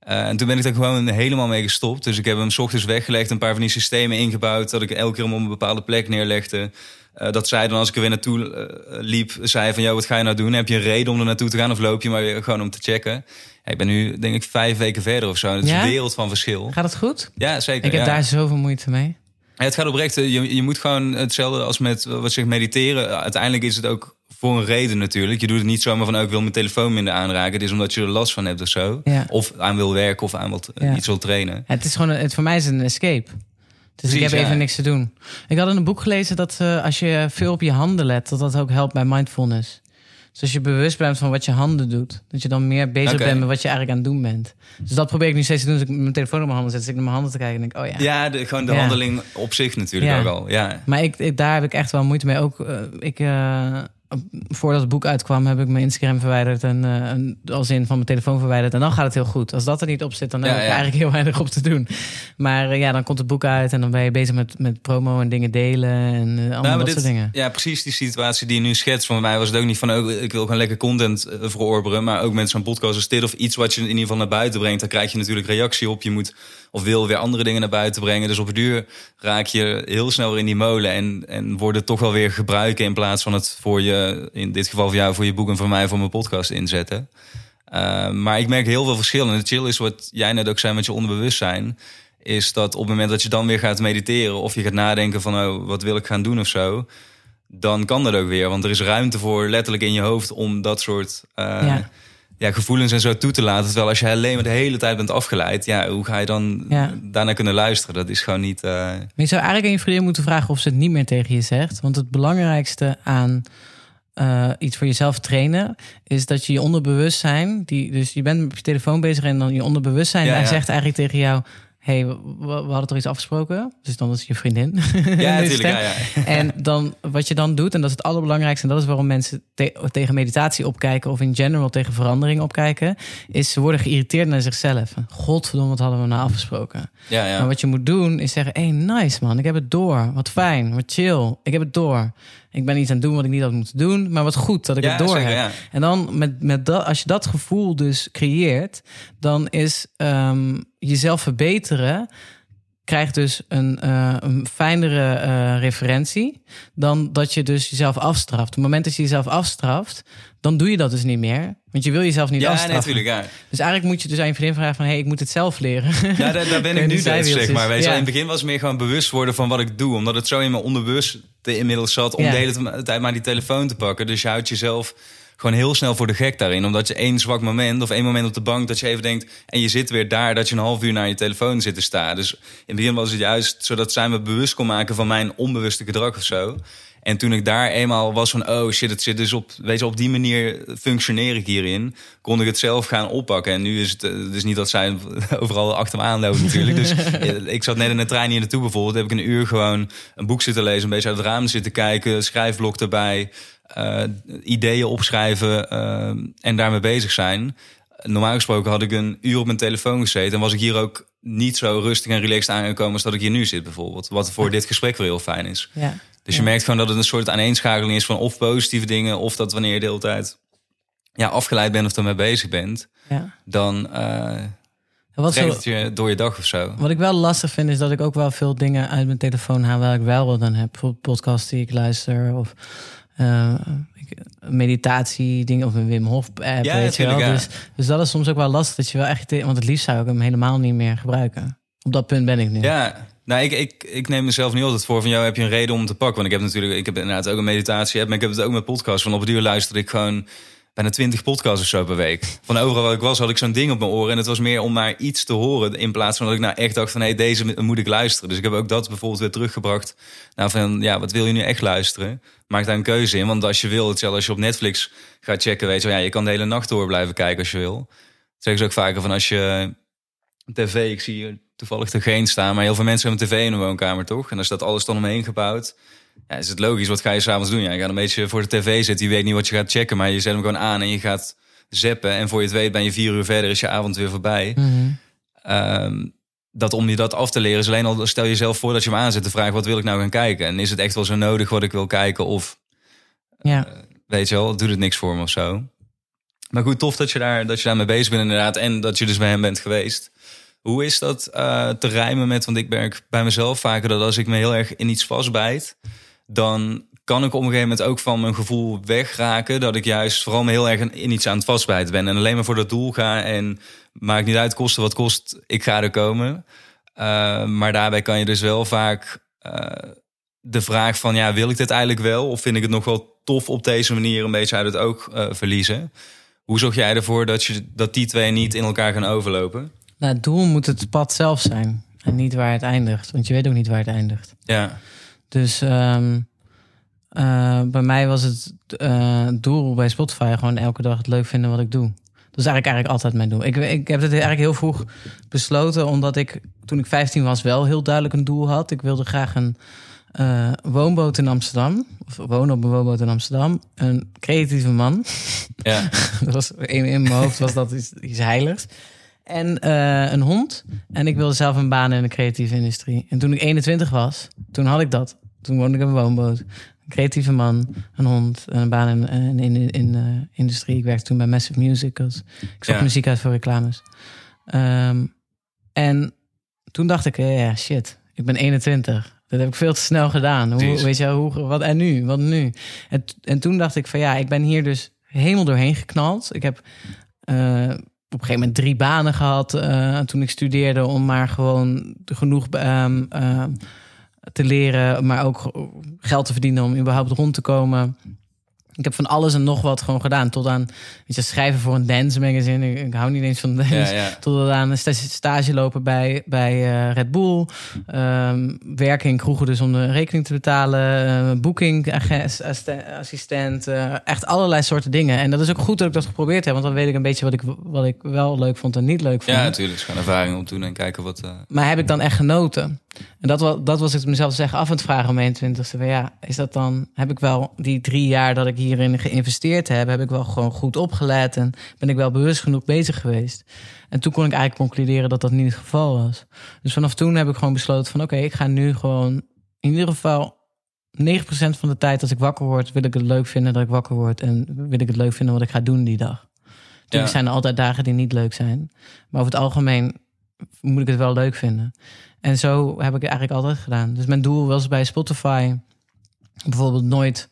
Speaker 2: Eh, en toen ben ik er gewoon helemaal mee gestopt. Dus ik heb hem 's ochtends weggelegd, een paar van die systemen ingebouwd. Dat ik elke keer hem op een bepaalde plek neerlegde. Eh, dat zij dan, als ik er weer naartoe eh, liep, zei van... ...joh, wat ga je nou doen? Heb je een reden om er naartoe te gaan? Of loop je maar weer gewoon om te checken? Ja, ik ben nu, denk ik, vijf weken verder of zo. Het is
Speaker 1: Ja?
Speaker 2: een wereld van verschil.
Speaker 1: Gaat het goed?
Speaker 2: Ja, zeker.
Speaker 1: Ik heb
Speaker 2: ja.
Speaker 1: daar zoveel moeite mee.
Speaker 2: Het gaat oprecht. eh, Je, je moet gewoon hetzelfde als met wat zeg mediteren. Uiteindelijk is het ook voor een reden natuurlijk. Je doet het niet zomaar van, oh, ik wil mijn telefoon minder aanraken. Het is omdat je er last van hebt of zo. Of aan wil werken of aan
Speaker 1: Ja.
Speaker 2: iets wil trainen.
Speaker 1: Het is gewoon, een- het, voor mij is het een escape. Dus ik heb even
Speaker 2: ja.
Speaker 1: niks te doen. Ik had in een boek gelezen dat eh, als je veel op je handen let, dat dat ook helpt bij mindfulness. Dus als je bewust bent van wat je handen doet, dat je dan meer bezig bent met wat je eigenlijk aan het doen bent. Dus dat probeer ik nu steeds te doen. Als ik mijn telefoon op mijn handen zet, zit ik naar mijn handen te kijken en denk, oh ja.
Speaker 2: Ja, de, gewoon de
Speaker 1: Ja.
Speaker 2: handeling op zich natuurlijk
Speaker 1: Ja.
Speaker 2: ook al. Ja.
Speaker 1: Maar ik, ik- daar heb ik echt wel moeite mee. Ook eh, ik, eh, voordat het boek uitkwam, heb ik mijn Instagram verwijderd en eh, als in van mijn telefoon verwijderd. En dan gaat het heel goed. Als dat er niet op zit, dan heb ik
Speaker 2: ja.
Speaker 1: eigenlijk heel weinig op te doen. Maar eh, ja, dan komt het boek uit en dan ben je bezig met, met promo en dingen delen en eh, allemaal
Speaker 2: Nou,
Speaker 1: dat
Speaker 2: dit-
Speaker 1: soort dingen.
Speaker 2: Ja, precies die situatie die je nu schetst. Voor mij was het ook niet van, oh, ik wil gewoon lekker content verorberen. Maar ook met zo'n podcast als dit of iets wat je in ieder geval naar buiten brengt. Daar krijg je natuurlijk reactie op. Je moet of wil weer andere dingen naar buiten brengen. Dus op het duur raak je heel snel weer in die molen. En, en wordt het toch wel weer gebruiken in plaats van het voor je, in dit geval voor jou, voor je boek en voor mij voor mijn podcast inzetten. Uh, maar ik merk heel veel verschillen. En het chill is wat jij net ook zei met je onderbewustzijn. Is dat op het moment dat je dan weer gaat mediteren of je gaat nadenken van oh, wat wil ik gaan doen of zo. Dan kan dat ook weer. Want er is ruimte voor letterlijk in je hoofd om dat soort uh,
Speaker 1: Ja.
Speaker 2: ja. gevoelens en zo toe te laten. Terwijl als je alleen maar de hele tijd bent afgeleid, ja, hoe ga je dan
Speaker 1: Ja.
Speaker 2: daarna kunnen luisteren? Dat is gewoon niet. uh,
Speaker 1: Maar je zou eigenlijk aan je vriendin moeten vragen of ze het niet meer tegen je zegt. Want het belangrijkste aan eh, iets voor jezelf trainen is dat je je onderbewustzijn, die, dus je bent met je telefoon bezig en dan je onderbewustzijn,
Speaker 2: Ja, ja.
Speaker 1: zegt eigenlijk tegen jou. hey, we, hadden toch iets afgesproken? Dus dan is je vriendin.
Speaker 2: Ja, natuurlijk. Ja, ja.
Speaker 1: En dan wat je dan doet, en dat is het allerbelangrijkste, en dat is waarom mensen te- tegen meditatie opkijken of in general tegen verandering opkijken, is ze worden geïrriteerd naar zichzelf. Godverdomme, wat hadden we nou afgesproken?
Speaker 2: ja, ja.
Speaker 1: Maar wat je moet doen is zeggen: hey, nice man, ik heb het door. Wat fijn, wat chill. Ik heb het door. Ik ben iets aan het doen wat ik niet had moeten doen, maar wat goed dat ik
Speaker 2: Ja,
Speaker 1: het door
Speaker 2: zeker,
Speaker 1: heb.
Speaker 2: ja.
Speaker 1: En dan met, met dat, als je dat gevoel dus creëert, dan is ehm, jezelf verbeteren krijgt dus een, eh, een fijnere eh, referentie dan dat je dus jezelf afstraft. Op het moment dat je jezelf afstraft, dan doe je dat dus niet meer. Want je wil jezelf niet
Speaker 2: Ja,
Speaker 1: afstraffen.
Speaker 2: natuurlijk. Ja.
Speaker 1: Dus eigenlijk moet je dus aan je vriendin vragen van... hey, ik moet het zelf leren.
Speaker 2: Ja, daar, daar ben ik nu
Speaker 1: die
Speaker 2: dus, zeg maar. Weet
Speaker 1: Ja.
Speaker 2: In het begin was het meer gewoon bewust worden van wat ik doe. Omdat het zo in mijn onderbewust inmiddels zat om
Speaker 1: Ja.
Speaker 2: de hele tijd maar die telefoon te pakken. Dus je houdt jezelf gewoon heel snel voor de gek daarin. Omdat je één zwak moment of één moment op de bank dat je even denkt... en je zit weer daar dat je een half uur naar je telefoon zit te staan. Dus in het begin was het juist zodat zij me bewust kon maken van mijn onbewuste gedrag of zo. En toen ik daar eenmaal was van, oh shit, het zit dus op, weet je, op die manier functioneer ik hierin, kon ik het zelf gaan oppakken. En nu is het eh, dus niet dat zij overal achter me aanlopen natuurlijk. Dus eh, ik zat net in de trein hier naartoe bijvoorbeeld, heb ik een uur gewoon een boek zitten lezen, een beetje uit het raam zitten kijken, schrijfblok erbij, eh, ideeën opschrijven eh, en daarmee bezig zijn. Normaal gesproken had ik een uur op mijn telefoon gezeten en was ik hier ook niet zo rustig en relaxed aangekomen als dat ik hier nu zit bijvoorbeeld. Wat voor dit gesprek weer heel fijn is.
Speaker 1: ja.
Speaker 2: Dus je merkt gewoon dat het een soort aaneenschakeling is van of positieve dingen, of dat wanneer je de hele tijd ja, afgeleid bent of ermee bezig bent,
Speaker 1: ja.
Speaker 2: dan eh
Speaker 1: Wat, zo,
Speaker 2: het je door je dag of zo.
Speaker 1: wat ik wel lastig vind, is dat ik ook wel veel dingen uit mijn telefoon haal waar ik wel wat aan heb. Bijvoorbeeld podcasts die ik luister of ik- meditatie dingen of een Wim Hof app.
Speaker 2: Ja,
Speaker 1: weet je wel.
Speaker 2: natuurlijk, ja.
Speaker 1: Dus, dus dat is soms ook wel lastig dat je wel echt, want het liefst zou ik hem helemaal niet meer gebruiken. Op dat punt ben ik nu.
Speaker 2: Ja, nou, ik, ik, ik neem mezelf niet altijd voor van jou heb je een reden om te pakken. Want ik heb natuurlijk, ik heb inderdaad ook een meditatie app, maar ik heb het ook met podcasts. Van op het duur luisterde ik gewoon bijna twintig podcasts of zo per week. Van overal waar ik was had ik zo'n ding op mijn oren. En het was meer om maar iets te horen. In plaats van dat ik nou echt dacht van hé, hey, deze moet ik luisteren. Dus ik heb ook dat bijvoorbeeld weer teruggebracht. Nou van ja, wat wil je nu echt luisteren? Maak daar een keuze in. Want als je wil, hetzelfde als je op Netflix gaat checken, weet je ja, je kan de hele nacht door blijven kijken als je wil. Dat zeggen ze ook vaker van als je tv, ik zie hier toevallig er geen staan, maar heel veel mensen hebben een tv in een woonkamer, toch? En als dat alles dan omheen gebouwd, ja, is het logisch. Wat ga je s'avonds doen? Ja, je gaat een beetje voor de tv zitten. Je weet niet wat je gaat checken, maar je zet hem gewoon aan en je gaat zappen. En voor je het weet ben je vier uur verder, is je avond weer voorbij.
Speaker 1: Mhm.
Speaker 2: Ehm, dat om je dat af te leren is alleen al, stel jezelf voor dat je hem aanzet, de vraag, wat wil ik nou gaan kijken? En is het echt wel zo nodig wat ik wil kijken? Of
Speaker 1: ja.
Speaker 2: weet je wel, doet het niks voor me of zo. Maar goed, tof dat je, daar, dat je daarmee bezig bent inderdaad. En dat je dus bij hem bent geweest. Hoe is dat eh, te rijmen met, want ik merk bij mezelf vaker dat als ik me heel erg in iets vastbijt, dan kan ik op een gegeven moment ook van mijn gevoel wegraken. Dat ik juist vooral me heel erg in iets aan het vastbijten ben. En alleen maar voor dat doel ga en maakt niet uit, kosten wat kost, ik ga er komen. Uh, maar daarbij kan je dus wel vaak eh, de vraag van, ja, wil ik dit eigenlijk wel? Of vind ik het nog wel tof op deze manier een beetje uit het oog uh, verliezen? Hoe zorg jij ervoor dat, je, dat die twee niet in elkaar gaan overlopen?
Speaker 1: Nou, het doel moet het pad zelf zijn en niet waar het eindigt. Want je weet ook niet waar het eindigt.
Speaker 2: Ja.
Speaker 1: Dus um, uh, bij mij was het uh, doel bij Spotify gewoon elke dag het leuk vinden wat ik doe. Dat is eigenlijk, eigenlijk altijd mijn doel. Ik, ik heb het eigenlijk heel vroeg besloten, omdat ik toen ik 15 was wel heel duidelijk een doel had. Ik wilde graag een uh, woonboot in Amsterdam. Of wonen op een woonboot in Amsterdam. Een creatieve man.
Speaker 2: Ja.
Speaker 1: dat was in, in mijn hoofd was dat iets, iets heiligs. En uh, een hond. En ik wilde zelf een baan in de creatieve industrie. En toen ik 21 was, toen had ik dat. Toen woonde ik op een woonboot. Een creatieve man, een hond, een baan in, in, in, in de industrie. Ik werkte toen bij Massive Music. Als, ik
Speaker 2: Ja.
Speaker 1: muziek uit voor reclames. Ehm, en toen dacht ik, eh, ja, shit, ik ben 21. Dat heb ik veel te snel gedaan. Hoe, weet je, wel, hoe, wat en nu? Wat nu? En, en toen dacht ik van ja, ik ben hier dus helemaal doorheen geknald. Ik heb eh, op een gegeven moment drie banen gehad eh, toen ik studeerde om maar gewoon genoeg ehm, te leren, maar ook geld te verdienen om überhaupt rond te komen. Ik heb van alles en nog wat gewoon gedaan. Tot aan weet je, schrijven voor een dance magazine. Ik, ik hou niet eens van dance.
Speaker 2: Ja, ja.
Speaker 1: Tot aan een sta- stage lopen bij, bij eh, Red Bull. Ehm, werken in kroegen dus om de rekening te betalen. eh, Booking, assistent. assistent eh, echt allerlei soorten dingen. En dat is ook goed dat ik dat geprobeerd heb. Want dan weet ik een beetje wat ik, wat ik wel leuk vond en niet leuk vond.
Speaker 2: Ja, natuurlijk. Het is gewoon ervaring opdoen en kijken wat...
Speaker 1: Maar heb ik dan echt genoten? En dat, was, dat was ik mezelf zeggen af aan het vragen om mijn 21ste. Van ja, is dat dan, heb ik wel die drie jaar dat ik hierin geïnvesteerd heb, heb ik wel gewoon goed opgelet en ben ik wel bewust genoeg bezig geweest? En toen kon ik eigenlijk concluderen dat dat niet het geval was. Dus vanaf toen heb ik gewoon besloten van oké, ik ga nu gewoon in ieder geval 9% van de tijd als ik wakker word, wil ik het leuk vinden dat ik wakker word en wil ik het leuk vinden wat ik ga doen die dag. Natuurlijk
Speaker 2: Ja.
Speaker 1: zijn er altijd dagen die niet leuk zijn. Maar over het algemeen moet ik het wel leuk vinden. En zo heb ik het eigenlijk altijd gedaan. Dus mijn doel was bij Spotify bijvoorbeeld nooit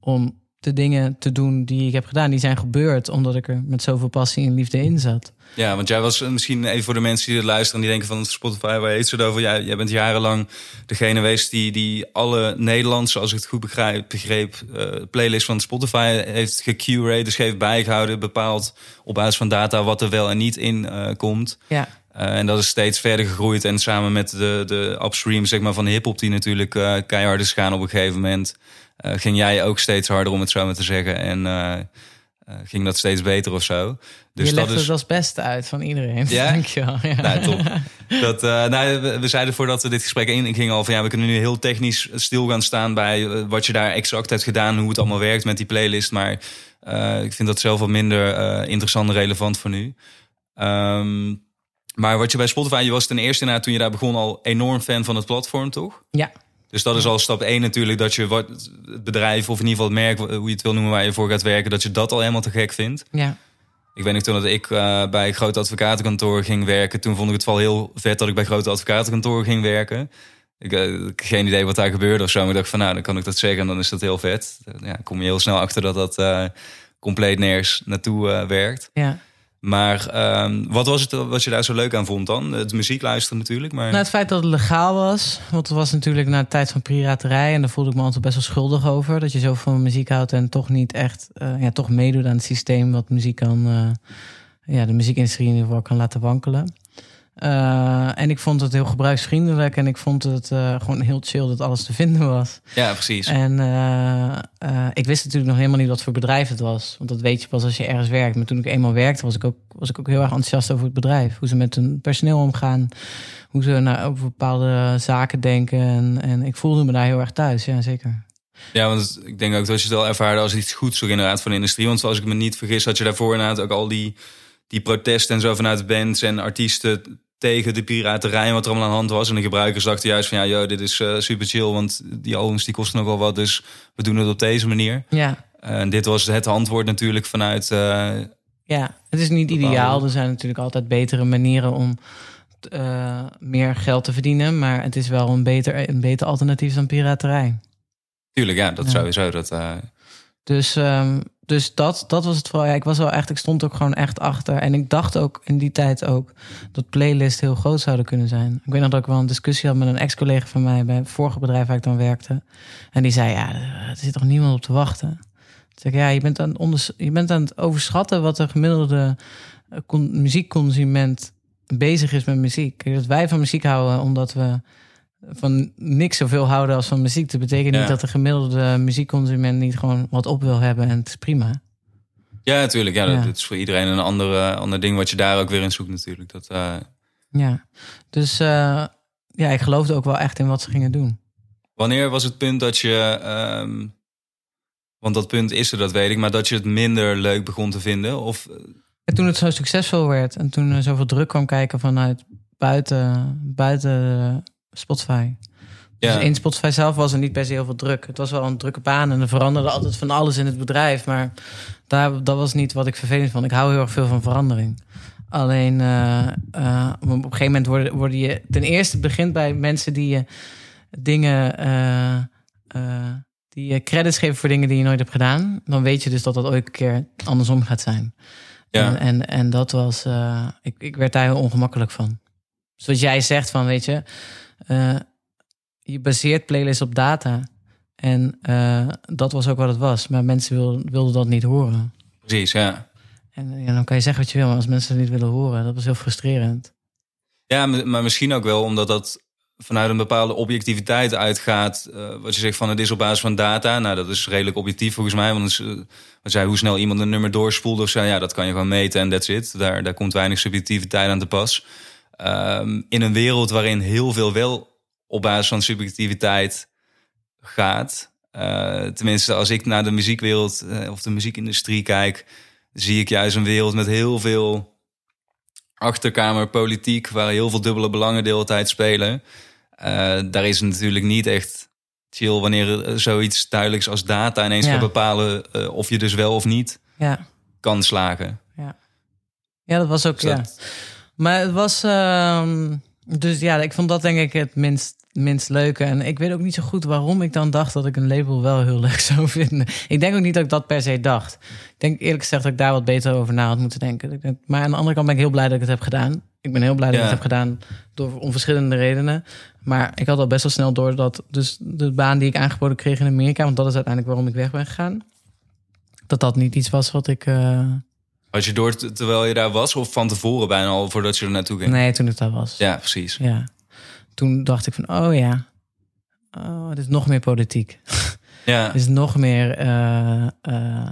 Speaker 1: om de dingen te doen die ik heb gedaan. Die zijn gebeurd omdat ik er met zoveel passie en liefde in zat.
Speaker 2: Ja, want jij was misschien even voor de mensen die luisteren... en die denken van Spotify, waar heet ze het over? Jij, jij bent jarenlang degene geweest die, die alle Nederlandse... als ik het goed begrijp, begreep, eh playlist van Spotify heeft gecurated... dus heeft bijgehouden, bepaald op basis van data... wat er wel en niet in eh, komt.
Speaker 1: Ja,
Speaker 2: en dat is steeds verder gegroeid. En samen met de, de upstream zeg maar, van de hip-hop, die natuurlijk eh, keihard is gaan op een gegeven moment. eh, ging jij ook steeds harder, om het zo maar te zeggen. En eh, eh, ging dat steeds beter of zo. Dus
Speaker 1: je
Speaker 2: dat
Speaker 1: legt
Speaker 2: is.
Speaker 1: het als beste uit van iedereen.
Speaker 2: Ja?
Speaker 1: Dankjewel. Ja.
Speaker 2: Nou, top. Dat, eh, nou, we, we zeiden voordat we dit gesprek ingingen al van ja, we kunnen nu heel technisch stil gaan staan bij eh, wat je daar exact hebt gedaan, hoe het allemaal werkt met die playlist. Maar eh, ik vind dat zelf wat minder eh, interessant en relevant voor nu. Ehm, maar wat je bij Spotify, je was ten eerste na toen je daar begon al enorm fan van het platform, toch?
Speaker 1: ja.
Speaker 2: Dus dat is al stap één natuurlijk, dat je wat, het bedrijf of in ieder geval het merk, hoe je het wil noemen waar je voor gaat werken, dat je dat al helemaal te gek vindt.
Speaker 1: ja.
Speaker 2: Ik weet nog toen dat ik eh, bij een groot advocatenkantoor ging werken. Toen vond ik het wel heel vet dat ik bij grote advocatenkantoren ging werken. Ik had geen idee wat daar gebeurde of zo. Maar ik dacht van nou, dan kan ik dat zeggen en dan is dat heel vet. Ja, kom je heel snel achter dat dat eh, compleet nergens naartoe eh, werkt.
Speaker 1: ja.
Speaker 2: Maar ehm, wat was het wat je daar zo leuk aan vond dan? Het muziek luisteren natuurlijk, maar...
Speaker 1: Nou, het feit dat het legaal was. Want het was natuurlijk na de tijd van piraterij. En daar voelde ik me altijd best wel schuldig over. Dat je zo van muziek houdt en toch niet echt... eh, ja, toch meedoet aan het systeem wat muziek kan... eh, ja, de muziekindustrie in ieder geval kan laten wankelen. Eh, en ik vond het heel gebruiksvriendelijk. En ik vond het eh, gewoon heel chill dat alles te vinden was.
Speaker 2: Ja, precies.
Speaker 1: En eh, ik wist natuurlijk nog helemaal niet wat voor bedrijf het was. Want dat weet je pas als je ergens werkt. Maar toen ik eenmaal werkte, was ik ook, was ik ook heel erg enthousiast over het bedrijf. Hoe ze met hun personeel omgaan. Hoe ze naar, over bepaalde zaken denken. En, en ik voelde me daar heel erg thuis, ja zeker.
Speaker 2: Ja, want ik denk ook dat je het wel ervaarde als iets goeds ook inderdaad van de industrie. Want als ik me niet vergis, had je daarvoor inderdaad ook al die, die protesten en zo vanuit bands en artiesten tegen de piraterij en wat er allemaal aan de hand was. En de gebruikers dachten juist van ja, joh, dit is eh, super chill, want die albums die kosten nogal wat, dus we doen het op deze manier.
Speaker 1: Ja,
Speaker 2: En dit was het antwoord natuurlijk vanuit... eh,
Speaker 1: ja, het is niet ideaal. Er zijn natuurlijk altijd betere manieren om eh, meer geld te verdienen. Maar het is wel een beter, een beter alternatief dan piraterij.
Speaker 2: tuurlijk, ja, dat
Speaker 1: Ja.
Speaker 2: sowieso. Dat,
Speaker 1: Dus, ehm, dus dat, dat was het vooral. Ja, ik was wel echt, ik stond ook gewoon echt achter. En ik dacht ook in die tijd ook dat playlist heel groot zouden kunnen zijn. Ik weet nog dat ik wel een discussie had met een ex-collega van mij bij het vorige bedrijf waar ik dan werkte. En die zei: Ja, er zit toch niemand op te wachten. Ik, ja, je bent, aan je bent aan het overschatten wat de gemiddelde eh, con- muziekconsument bezig is met muziek. Dat wij van muziek houden omdat we van niks zoveel houden als van muziek. Dat betekent
Speaker 2: Ja.
Speaker 1: niet dat de gemiddelde muziekconsument niet gewoon wat op wil hebben en het is prima.
Speaker 2: Ja, natuurlijk. Ja,
Speaker 1: Ja.
Speaker 2: Dat, dat is voor iedereen een ander, eh, ander ding wat je daar ook weer in zoekt natuurlijk. Dat, eh,
Speaker 1: Ja, dus eh, ja, ik geloofde ook wel echt in wat ze gingen doen.
Speaker 2: wanneer was het punt dat je... ehm, want dat punt is er, dat weet ik. Maar dat je het minder leuk begon te vinden? Of,
Speaker 1: En toen het zo succesvol werd en toen er zoveel druk kwam kijken vanuit buiten, buiten Spotify.
Speaker 2: ja,
Speaker 1: Dus in Spotify zelf was er niet per se heel veel druk. Het was wel een drukke baan en er veranderde altijd van alles in het bedrijf. Maar daar, dat was niet wat ik vervelend vond. Ik hou heel erg veel van verandering. Alleen eh, eh, op een gegeven moment worden, worden je... Ten eerste begint bij mensen die je dingen... eh, die je credits geven voor dingen die je nooit hebt gedaan. Dan weet je dus dat dat ooit een keer andersom gaat zijn.
Speaker 2: ja.
Speaker 1: En, en, en dat was... ik, ik werd daar heel ongemakkelijk van. Zoals jij zegt van, weet je... eh, je baseert playlist op data. En eh, dat was ook wat het was. Maar mensen wilden, wilden dat niet horen.
Speaker 2: precies, ja.
Speaker 1: En ja, dan kan je zeggen wat je wil, maar als mensen het niet willen horen, dat was heel frustrerend.
Speaker 2: Ja, maar misschien ook wel omdat dat vanuit een bepaalde objectiviteit uitgaat. eh, wat je zegt van het is op basis van data. Nou, dat is redelijk objectief volgens mij. Want is, wat zei, hoe snel iemand een nummer doorspoelt of zo. Ja, dat kan je gewoon meten en that's it. Daar, daar komt weinig subjectiviteit aan te pas. Ehm, in een wereld waarin heel veel wel op basis van subjectiviteit gaat. eh, tenminste, als ik naar de muziekwereld eh, of de muziekindustrie kijk, zie ik juist een wereld met heel veel achterkamerpolitiek, waar heel veel dubbele belangen de hele tijd spelen. Eh, daar is het natuurlijk niet echt chill wanneer er zoiets duidelijks als data ineens
Speaker 1: Ja.
Speaker 2: gaat bepalen of je dus wel of niet
Speaker 1: Ja,
Speaker 2: kan slagen.
Speaker 1: ja dat was ook,
Speaker 2: Dus
Speaker 1: ja. Maar het was, ehm, dus ja, ik vond dat denk ik het minst, minst leuke. En ik weet ook niet zo goed waarom ik dan dacht dat ik een label wel heel leuk zou vinden. Ik denk ook niet dat ik dat per se dacht. Ik denk eerlijk gezegd dat ik daar wat beter over na had moeten denken. Maar aan de andere kant ben ik heel blij dat ik het heb gedaan. Ik ben heel blij dat ik
Speaker 2: Ja.
Speaker 1: het heb gedaan door om verschillende redenen. Maar ik had al best wel snel door dat dus de baan die ik aangeboden kreeg in Amerika, want dat is uiteindelijk waarom ik weg ben gegaan, dat dat niet iets was wat ik. eh,
Speaker 2: Had je door terwijl je daar was of van tevoren bijna al voordat je er naartoe ging?
Speaker 1: Nee, toen ik daar was.
Speaker 2: Ja, precies.
Speaker 1: Ja. Toen dacht ik van, oh ja, oh, dit is nog meer politiek.
Speaker 2: Ja,
Speaker 1: Dit is nog meer eh, eh,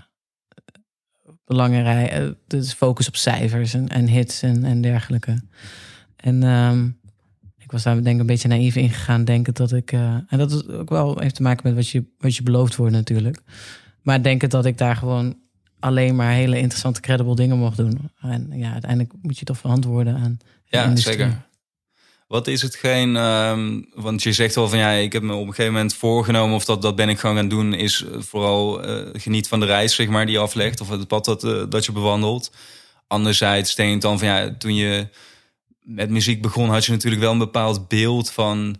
Speaker 1: belangrijk. eh, dit is focus op cijfers en, en hits en, en dergelijke. En ehm, ik was daar denk ik een beetje naïef ingegaan, denken dat ik... eh, en dat is ook wel heeft te maken met wat je, wat je beloofd wordt natuurlijk. Maar denken dat ik daar gewoon alleen maar hele interessante, credible dingen mocht doen. En ja, uiteindelijk moet je toch verantwoorden aan
Speaker 2: ja
Speaker 1: industrie.
Speaker 2: zeker. Wat is hetgeen, ehm, want je zegt wel van ja, ik heb me op een gegeven moment voorgenomen of dat, dat ben ik gewoon gaan doen, is vooral eh, geniet van de reis, zeg maar, die je aflegt of het pad dat, eh, dat je bewandelt. Anderzijds denk ik dan van ja, toen je met muziek begon, had je natuurlijk wel een bepaald beeld van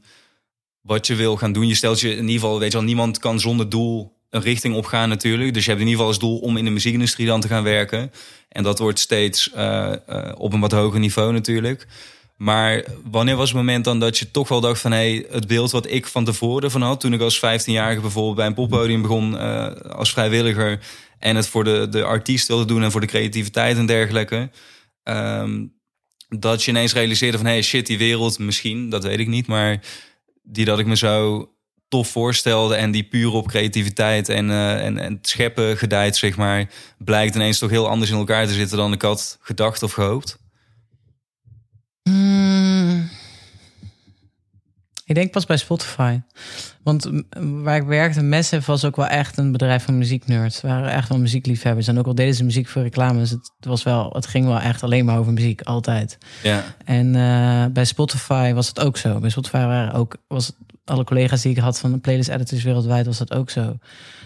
Speaker 2: wat je wil gaan doen. Je stelt je in ieder geval, weet je wel, niemand kan zonder doel een richting opgaan natuurlijk. Dus je hebt in ieder geval als doel om in de muziekindustrie dan te gaan werken. En dat wordt steeds eh, eh, op een wat hoger niveau natuurlijk. Maar wanneer was het moment dan dat je toch wel dacht van... hey, het beeld wat ik van tevoren ervan had... toen ik als 15-jarige bijvoorbeeld bij een poppodium begon... eh, als vrijwilliger en het voor de, de artiest wilde doen... en voor de creativiteit en dergelijke... ehm, dat je ineens realiseerde van... hey, shit, die wereld misschien, dat weet ik niet... maar die dat ik me zo voorstelde... en die puur op creativiteit en, eh, en, en scheppen gedijt, zeg maar... blijkt ineens toch heel anders in elkaar te zitten... dan ik had gedacht of gehoopt.
Speaker 1: Hmm. Ik denk pas bij Spotify. Want waar ik werkte, Massive was ook wel echt een bedrijf van muzieknerds. Ze waren echt wel muziekliefhebbers. En ook al deden ze muziek voor reclames, het, was wel, het ging wel echt alleen maar over muziek, altijd.
Speaker 2: Ja,
Speaker 1: En eh, bij Spotify was het ook zo. Bij Spotify waren ook, was alle collega's die ik had van de playlist editors wereldwijd, was dat ook zo.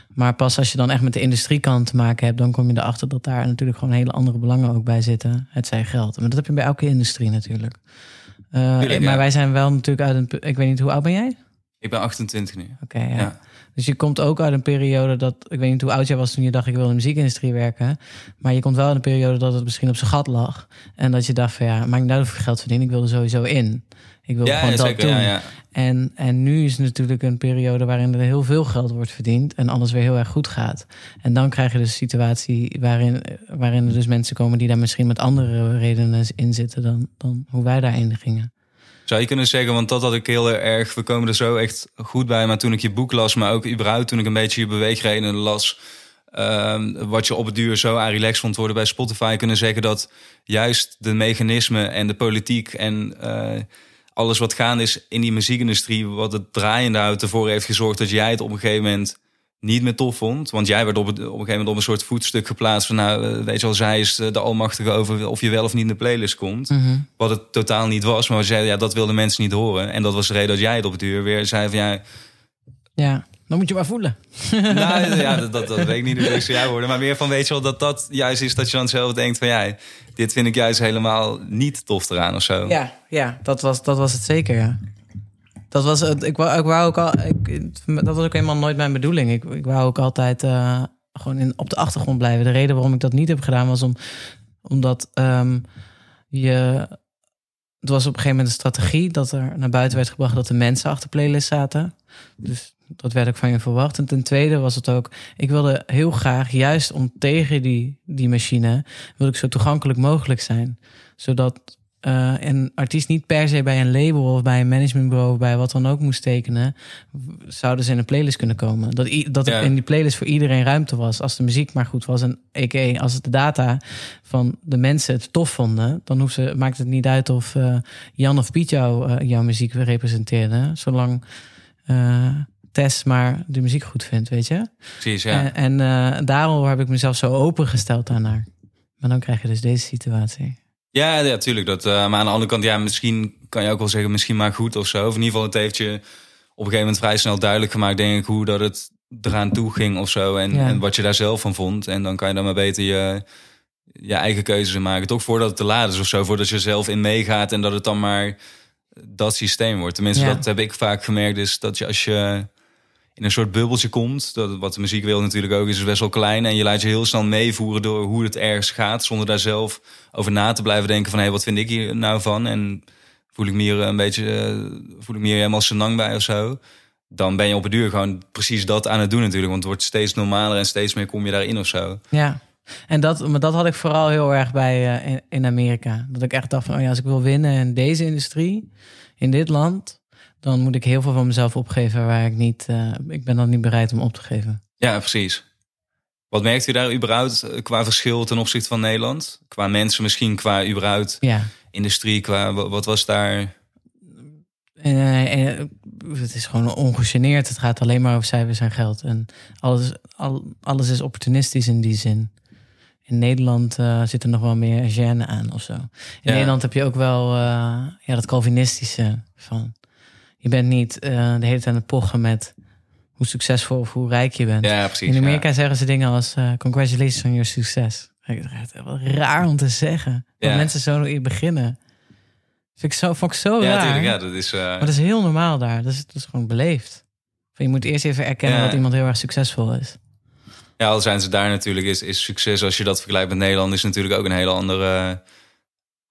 Speaker 1: Maar pas als je dan echt met de industriekant te maken hebt, dan kom je erachter dat daar natuurlijk gewoon hele andere belangen ook bij zitten. Het zijn geld. Maar dat heb je bij elke industrie natuurlijk. Uh,
Speaker 2: Tuurlijk,
Speaker 1: maar
Speaker 2: ja.
Speaker 1: wij zijn wel natuurlijk uit een. Ik weet niet hoe oud ben jij?
Speaker 2: Ik ben 28 nu.
Speaker 1: Oké, ja.
Speaker 2: Ja.
Speaker 1: Dus je komt ook uit een periode dat... Ik weet niet hoe oud jij was toen je dacht... ik wil in de muziekindustrie werken. Maar je komt wel uit een periode dat het misschien op zijn gat lag. En dat je dacht van ja, maakt niet uit of ik geld verdien. Ik wil er sowieso in. Ik wil
Speaker 2: Ja,
Speaker 1: gewoon
Speaker 2: ja,
Speaker 1: dat
Speaker 2: zeker.
Speaker 1: doen. En, en nu is het natuurlijk een periode waarin er heel veel geld wordt verdiend en alles weer heel erg goed gaat. En dan krijg je dus een situatie waarin, waarin er dus mensen komen die daar misschien met andere redenen in zitten dan, dan hoe wij daarin gingen.
Speaker 2: Zou je kunnen zeggen, want dat had ik heel erg... We komen er zo echt goed bij. Maar toen ik je boek las, maar ook überhaupt toen ik een beetje je beweegredenen las... ehm, wat je op het duur zo aan relax vond worden bij Spotify... kunnen zeggen dat juist de mechanismen en de politiek... en eh, alles wat gaande is in die muziekindustrie... wat het draaiende houdt ervoor heeft gezorgd... dat jij het op een gegeven moment niet meer tof vond. Want jij werd op, het, op een gegeven moment op een soort voetstuk geplaatst... van nou, eh, weet je wel, zij is eh, de almachtige over... of je wel of niet in de playlist komt... Wat het totaal niet was. Maar we zeiden, ja, dat wilden mensen niet horen. En dat was de reden dat jij het op het uur weer zei van ja.
Speaker 1: Ja, dan moet je maar voelen.
Speaker 2: nou, ja, dat, dat, dat weet ik niet de eerste jou worden. Maar meer van weet je wel dat dat juist is dat je dan zelf denkt van ja, dit vind ik juist helemaal niet tof eraan of zo.
Speaker 1: Ja, ja dat, was, dat was het zeker, ja. Dat was het. Ik wou, ik wou ook al. Ik, dat was ook helemaal nooit mijn bedoeling. Ik, ik wou ook altijd eh, gewoon in, op de achtergrond blijven. De reden waarom ik dat niet heb gedaan was om, omdat ehm, je. Het was op een gegeven moment een strategie dat er naar buiten werd gebracht dat de mensen achter playlist zaten. Dus dat werd ook van je verwacht. En ten tweede was het ook, ik wilde heel graag, juist om tegen die, die machine, wilde ik zo toegankelijk mogelijk zijn. Zodat eh, een artiest niet per se bij een label of bij een managementbureau of bij wat dan ook moest tekenen, zouden ze in een playlist kunnen komen. Dat, dat er
Speaker 2: Ja.
Speaker 1: in die playlist voor iedereen ruimte was. Als de muziek maar goed was en a.k.a. als de data van de mensen het tof vonden, dan hoeft ze, maakt het niet uit of eh, Jan of Piet jou, eh, jouw muziek representeerde. Zolang Tess maar de muziek goed vindt, weet je?
Speaker 2: Precies, ja.
Speaker 1: En, en daarom heb ik mezelf zo opengesteld daarnaar. Maar dan krijg je dus deze situatie.
Speaker 2: Ja, ja, tuurlijk. Dat, eh, maar aan de andere kant, ja, misschien kan je ook wel zeggen, misschien maar goed of zo. Of in ieder geval, het heeft je op een gegeven moment vrij snel duidelijk gemaakt, denk ik, hoe dat het eraan toe ging of zo. En,
Speaker 1: Ja.
Speaker 2: en wat je daar zelf van vond. En dan kan je dan maar beter je, je eigen keuzes in maken. Toch voordat het te laat is of zo. Voordat je zelf in meegaat en dat het dan maar dat systeem wordt. Tenminste,
Speaker 1: Ja.
Speaker 2: dat heb ik vaak gemerkt. Is dat je als je in een soort bubbeltje komt. Dat, wat de muziekwereld natuurlijk ook is, is best wel klein. En je laat je heel snel meevoeren door hoe het ergens gaat. Zonder daar zelf over na te blijven denken van... hé, wat vind ik hier nou van? En voel ik me hier een beetje... eh, voel ik me hier helemaal senang bij of zo? Dan ben je op het duur gewoon precies dat aan het doen natuurlijk. Want het wordt steeds normaler en steeds meer kom je daarin of zo.
Speaker 1: Ja, en dat, maar dat had ik vooral heel erg bij eh, in, in Amerika. Dat ik echt dacht van, oh ja, als ik wil winnen in deze industrie, in dit land, dan moet ik heel veel van mezelf opgeven waar ik niet, eh, ik ben dan niet bereid om op te geven.
Speaker 2: Ja, precies. Wat merkt u daar überhaupt eh, qua verschil ten opzichte van Nederland? Qua mensen misschien, qua überhaupt
Speaker 1: Ja,
Speaker 2: industrie, qua wa- wat was daar...
Speaker 1: Eh, het is gewoon ongegeneerd. Het gaat alleen maar over cijfers en geld. En alles, al, alles is opportunistisch in die zin. In Nederland eh, zit er nog wel meer gêne aan of zo. In
Speaker 2: Ja.
Speaker 1: Nederland heb je ook wel ja, dat Calvinistische van... Je bent niet eh, de hele tijd aan het pochen met hoe succesvol of hoe rijk je bent.
Speaker 2: Ja, precies.
Speaker 1: In Amerika
Speaker 2: ja.
Speaker 1: zeggen ze dingen als eh, congratulations on your dacht, echt wel raar om te zeggen. Dat
Speaker 2: Ja.
Speaker 1: mensen zo beginnen. Vind ik zo, vond ik zo
Speaker 2: Ja,
Speaker 1: raar.
Speaker 2: natuurlijk. Ja, dat is... eh,
Speaker 1: Maar dat is heel normaal daar. Dat is, dat is gewoon beleefd. Van, Je moet eerst even erkennen dat iemand heel erg succesvol is.
Speaker 2: Ja, al zijn ze daar natuurlijk, is, is succes als je dat vergelijkt met Nederland, is natuurlijk ook een hele andere,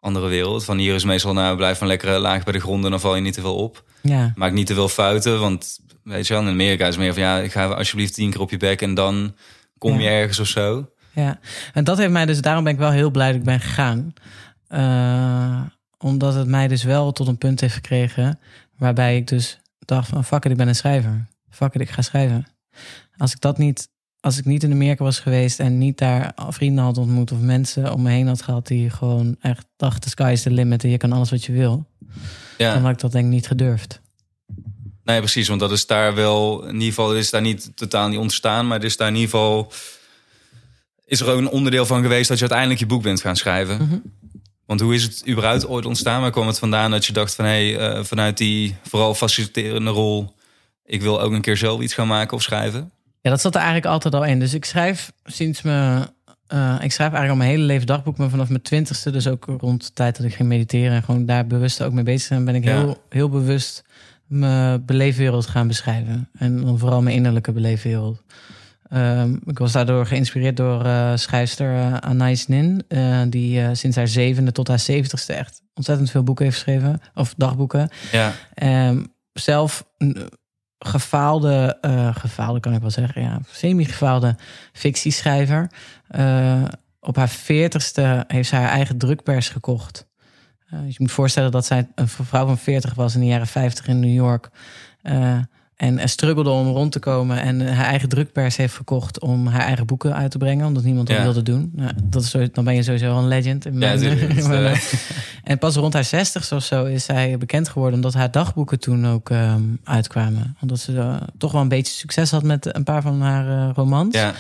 Speaker 2: andere wereld. Van hier is meestal, nou, blijf van lekker laag bij de grond en dan val je niet te veel op.
Speaker 1: Ja,
Speaker 2: Maak niet te veel fouten, want weet je wel, in Amerika is meer van, ja, ga alsjeblieft tien keer op je bek en dan kom je
Speaker 1: Ja.
Speaker 2: ergens of zo.
Speaker 1: ja. En dat heeft mij dus, daarom ben ik wel heel blij dat ik ben gegaan. Eh, omdat het mij dus wel tot een punt heeft gekregen waarbij ik dus dacht van fuck it, ik ben een schrijver. Fuck it, ik ga schrijven. Als ik dat niet, als ik niet in Amerika was geweest en niet daar vrienden had ontmoet of mensen om me heen had gehad die gewoon echt dachten, the sky is the limit en je kan alles wat je wil, dan
Speaker 2: Ja,
Speaker 1: had ik dat denk ik niet gedurfd.
Speaker 2: nee, precies, want dat is daar wel, in ieder geval is daar niet totaal niet ontstaan, maar het is daar in ieder geval, is er ook een onderdeel van geweest dat je uiteindelijk je boek bent gaan schrijven.
Speaker 1: Mhm.
Speaker 2: Want hoe is het überhaupt ooit ontstaan? Waar kwam het vandaan dat je dacht van... hé, hey, eh, vanuit die vooral faciliterende rol... ik wil ook een keer zelf iets gaan maken of schrijven?
Speaker 1: Ja, dat zat er eigenlijk altijd al in. Dus ik schrijf sinds me. eh, ik schrijf eigenlijk al mijn hele leven dagboek, maar vanaf mijn twintigste, dus ook rond de tijd dat ik ging mediteren en gewoon daar bewust ook mee bezig ben, ben ik
Speaker 2: Ja.
Speaker 1: heel, heel bewust mijn beleefwereld gaan beschrijven. En dan vooral mijn innerlijke beleefwereld. Ehm, ik was daardoor geïnspireerd door uh, schrijfster uh, Anais Nin, uh, die sinds haar zevende tot haar zeventigste echt ontzettend veel boeken heeft geschreven, of dagboeken.
Speaker 2: Ja.
Speaker 1: Um, zelf gefaalde, gefaalde kan ik wel zeggen, ja, semi-gefaalde fictieschrijver. op haar veertigste heeft zij haar eigen drukpers gekocht. je moet voorstellen dat zij een vrouw van 40 was in de jaren 50 in New York. En struggelde om rond te komen. En haar eigen drukpers heeft verkocht om haar eigen boeken uit te brengen. Omdat niemand dat wilde doen. Nou, dat is dan ben je sowieso een legend. In
Speaker 2: ja,
Speaker 1: uh... en pas rond haar zestigste of zo is zij bekend geworden. Omdat haar dagboeken toen ook um, uitkwamen. Omdat ze uh, toch wel een beetje succes had met een paar van haar uh, romans.
Speaker 2: Ja.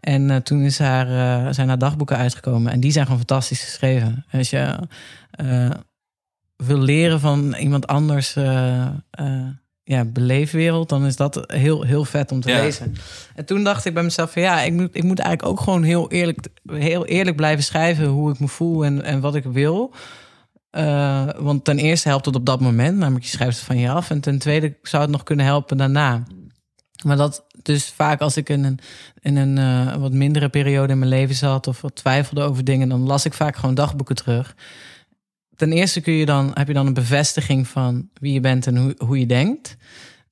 Speaker 1: En toen is haar, zijn haar dagboeken uitgekomen. En die zijn gewoon fantastisch geschreven. Als je wil leren van iemand anders ja, beleefwereld, dan is dat heel, heel vet om te lezen. En toen dacht ik bij mezelf van ja, ik moet, ik moet eigenlijk ook gewoon heel eerlijk, heel eerlijk blijven schrijven hoe ik me voel en, en wat ik wil. Uh, want ten eerste helpt het op dat moment, namelijk je schrijft het van je af. En ten tweede zou het nog kunnen helpen daarna. Maar dat dus vaak als ik in een, in een uh, wat mindere periode in mijn leven zat of wat twijfelde over dingen, dan las ik vaak gewoon dagboeken terug ten eerste kun je dan, heb je dan een bevestiging van wie je bent en hoe, hoe je denkt.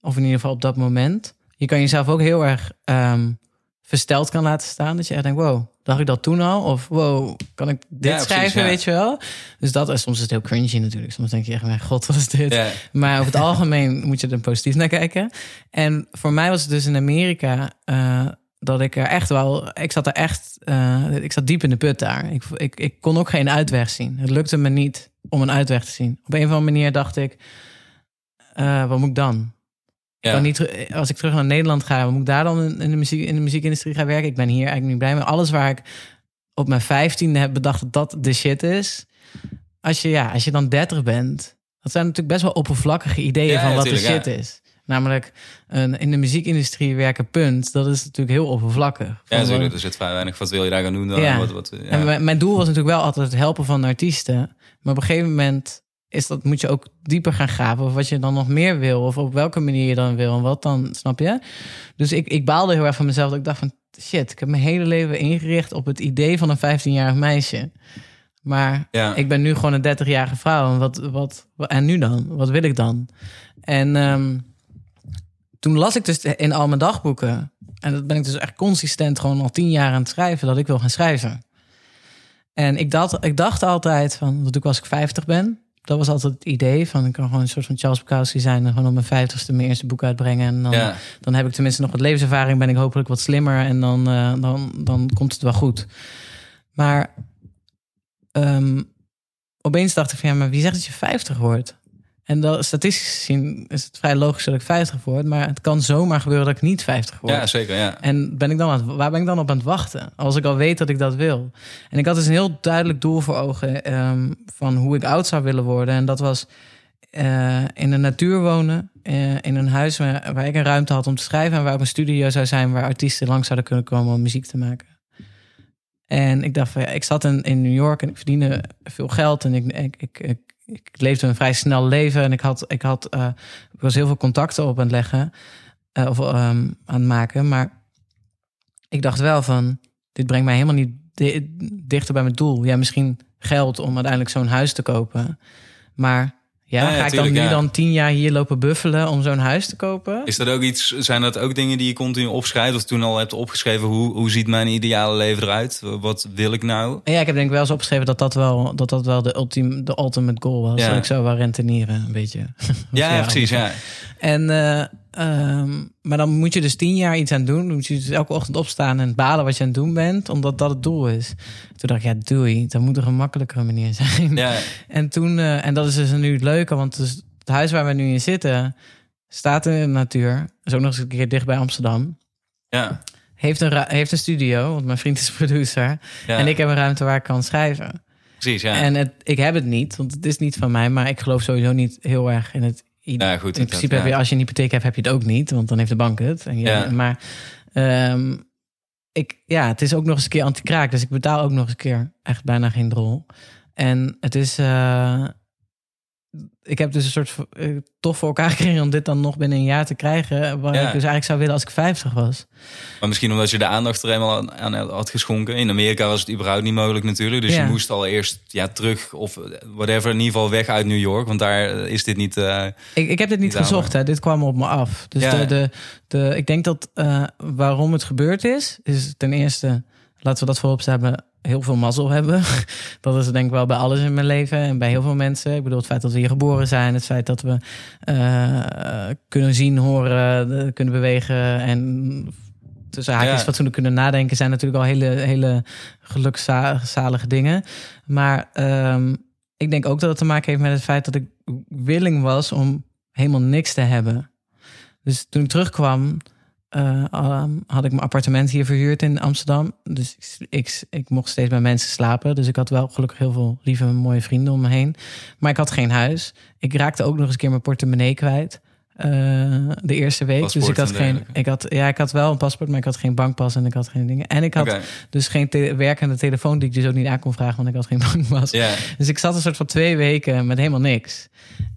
Speaker 1: Of in ieder geval op dat moment. Je kan jezelf ook heel erg um, versteld kan laten staan. Dat je echt denkt, wow, dacht ik dat toen al? Of wow, kan ik dit schrijven, weet je wel? Dus dat is soms is het heel cringy natuurlijk. Soms denk je echt, mijn god, wat is dit?
Speaker 2: Ja.
Speaker 1: Maar over het algemeen moet je er positief naar kijken. En voor mij was het dus in Amerika... Uh, dat ik er echt wel, ik zat er echt, uh, ik zat diep in de put daar. Ik, ik, ik kon ook geen uitweg zien. Het lukte me niet om een uitweg te zien. Op een of andere manier dacht ik, uh, wat moet ik dan? Ja. kan niet, als ik terug naar Nederland ga, moet ik daar dan in de, muziek, in de muziekindustrie gaan werken? Ik ben hier eigenlijk niet blij mee. Alles waar ik op mijn vijftiende heb bedacht dat dat de shit is. Als je, ja, als je dan dertig bent, dat zijn natuurlijk best wel oppervlakkige ideeën van wat de shit is. Namelijk een, in de muziekindustrie werken, punt. Dat is natuurlijk heel oppervlakkig.
Speaker 2: Ja, natuurlijk. Er zit vrij weinig. Wat wil je daar gaan doen dan?
Speaker 1: Ja.
Speaker 2: Wat, wat, ja.
Speaker 1: En mijn doel was natuurlijk wel altijd het helpen van artiesten. Maar op een gegeven moment is dat, moet je ook dieper gaan graven. Of wat je dan nog meer wil. Of op welke manier je dan wil. En wat dan, snap je? Dus ik, ik baalde heel erg van mezelf. Dat ik dacht van, shit, ik heb mijn hele leven ingericht op het idee van een 15-jarig meisje. Maar
Speaker 2: ja.
Speaker 1: ik ben nu gewoon een 30-jarige vrouw. En, wat, wat, en nu dan? Wat wil ik dan? En... Um, toen las ik dus in al mijn dagboeken. En dat ben ik dus echt consistent gewoon al tien jaar aan het schrijven. Dat ik wil gaan schrijven. En ik dacht, ik dacht altijd van, wat ik als ik 50 ben. Dat was altijd het idee van, ik kan gewoon een soort van Charles Bukowski zijn. En gewoon op mijn vijftigste mijn eerste boek uitbrengen. En dan,
Speaker 2: ja.
Speaker 1: dan heb ik tenminste nog wat levenservaring. Ben ik hopelijk wat slimmer. En dan, uh, dan, dan komt het wel goed. Maar um, opeens dacht ik van, ja, maar wie zegt dat je 50 wordt? En dat, statistisch gezien is het vrij logisch dat ik 50 word. Maar het kan zomaar gebeuren dat ik niet 50 word.
Speaker 2: Ja, zeker. Ja.
Speaker 1: En ben ik dan aan waar ben ik dan op aan het wachten? Als ik al weet dat ik dat wil. En ik had dus een heel duidelijk doel voor ogen um, van hoe ik oud zou willen worden. En dat was uh, in de natuur wonen. Uh, in een huis waar, waar, ik een ruimte had om te schrijven. En waar ook een studio zou zijn waar artiesten langs zouden kunnen komen om muziek te maken. En ik dacht van ja, ik zat in, in New York en ik verdiende veel geld. En ik, ik, ik, ik ik leefde een vrij snel leven en ik had, ik had, uh, ik was heel veel contacten op aan het leggen uh, of um, aan het maken, maar ik dacht wel van, dit brengt mij helemaal niet dichter bij mijn doel. Ja, misschien geld om uiteindelijk zo'n huis te kopen, maar ja, ga ik dan nu dan tien jaar hier lopen buffelen om zo'n huis te kopen?
Speaker 2: Is dat ook iets, zijn dat ook dingen die je continu opschrijft? Of toen al hebt opgeschreven, hoe, hoe ziet mijn ideale leven eruit? Wat wil ik nou?
Speaker 1: Ja, ik heb denk ik wel eens opgeschreven dat dat wel, dat dat wel de, ultime, de ultimate goal was. Dat ik zo wel rentenieren, een beetje.
Speaker 2: ja, precies, ja.
Speaker 1: En, uh, um, maar dan moet je dus tien jaar iets aan doen. Dan moet je dus elke ochtend opstaan en balen wat je aan het doen bent, omdat dat het doel is. Toen dacht ik, ja, doei. Dat moet er een makkelijkere manier zijn.
Speaker 2: Ja.
Speaker 1: En toen, uh, en dat is dus nu het leuke, want dus het huis waar we nu in zitten staat in de natuur. Is ook nog eens een keer dicht bij Amsterdam.
Speaker 2: Ja.
Speaker 1: Heeft een, heeft een studio, want mijn vriend is producer. Ja. En ik heb een ruimte waar ik kan schrijven.
Speaker 2: Precies, ja.
Speaker 1: En het, ik heb het niet, want het is niet van mij. Maar ik geloof sowieso niet heel erg in het
Speaker 2: ja, goed,
Speaker 1: in principe heb je, als je een hypotheek hebt, heb je het ook niet, want dan heeft de bank het. En je,
Speaker 2: ja.
Speaker 1: Maar um, ik, ja, het is ook nog eens een keer anti-kraak, dus ik betaal ook nog eens een keer echt bijna geen drol. En het is, uh, ik heb dus een soort van, eh, tof voor elkaar gekregen om dit dan nog binnen een jaar te krijgen. Waar
Speaker 2: Ja.
Speaker 1: ik dus eigenlijk zou willen als ik 50 was.
Speaker 2: Maar misschien omdat je de aandacht er eenmaal aan- had geschonken. In Amerika was het überhaupt niet mogelijk natuurlijk. Dus
Speaker 1: Ja.
Speaker 2: je moest al eerst ja, terug of whatever, in ieder geval weg uit New York. Want daar eh, is dit niet... eh,
Speaker 1: Ik, ik heb dit niet gezocht, hè. dit kwam op me af. Dus
Speaker 2: Ja.
Speaker 1: de, de, de, ik denk dat eh, waarom het gebeurd is, is ten eerste, laten we dat voorop stellen, heel veel mazzel hebben. dat is denk ik wel bij alles in mijn leven en bij heel veel mensen. Ik bedoel, het feit dat we hier geboren zijn, het feit dat we eh, kunnen zien, horen, kunnen bewegen en tussen haakjes
Speaker 2: Ja.
Speaker 1: fatsoenlijk kunnen nadenken, zijn natuurlijk al hele, hele gelukzalige dingen. Maar ehm, ik denk ook dat het te maken heeft met het feit dat ik willing was om helemaal niks te hebben. Dus toen ik terugkwam, ehm, had ik mijn appartement hier verhuurd in Amsterdam. Dus ik, ik, ik mocht steeds bij mensen slapen. Dus ik had wel gelukkig heel veel lieve, mooie vrienden om me heen. Maar ik had geen huis. Ik raakte ook nog eens een keer mijn portemonnee kwijt. eh, de eerste week.
Speaker 2: Paspoort
Speaker 1: dus ik had
Speaker 2: en
Speaker 1: geen. Ik had, ja, ik had wel een paspoort, maar ik had geen bankpas en ik had geen dingen. En ik had dus geen te- werkende telefoon die ik dus ook niet aan kon vragen, want ik had geen bankpas. Dus ik zat een soort van twee weken met helemaal niks.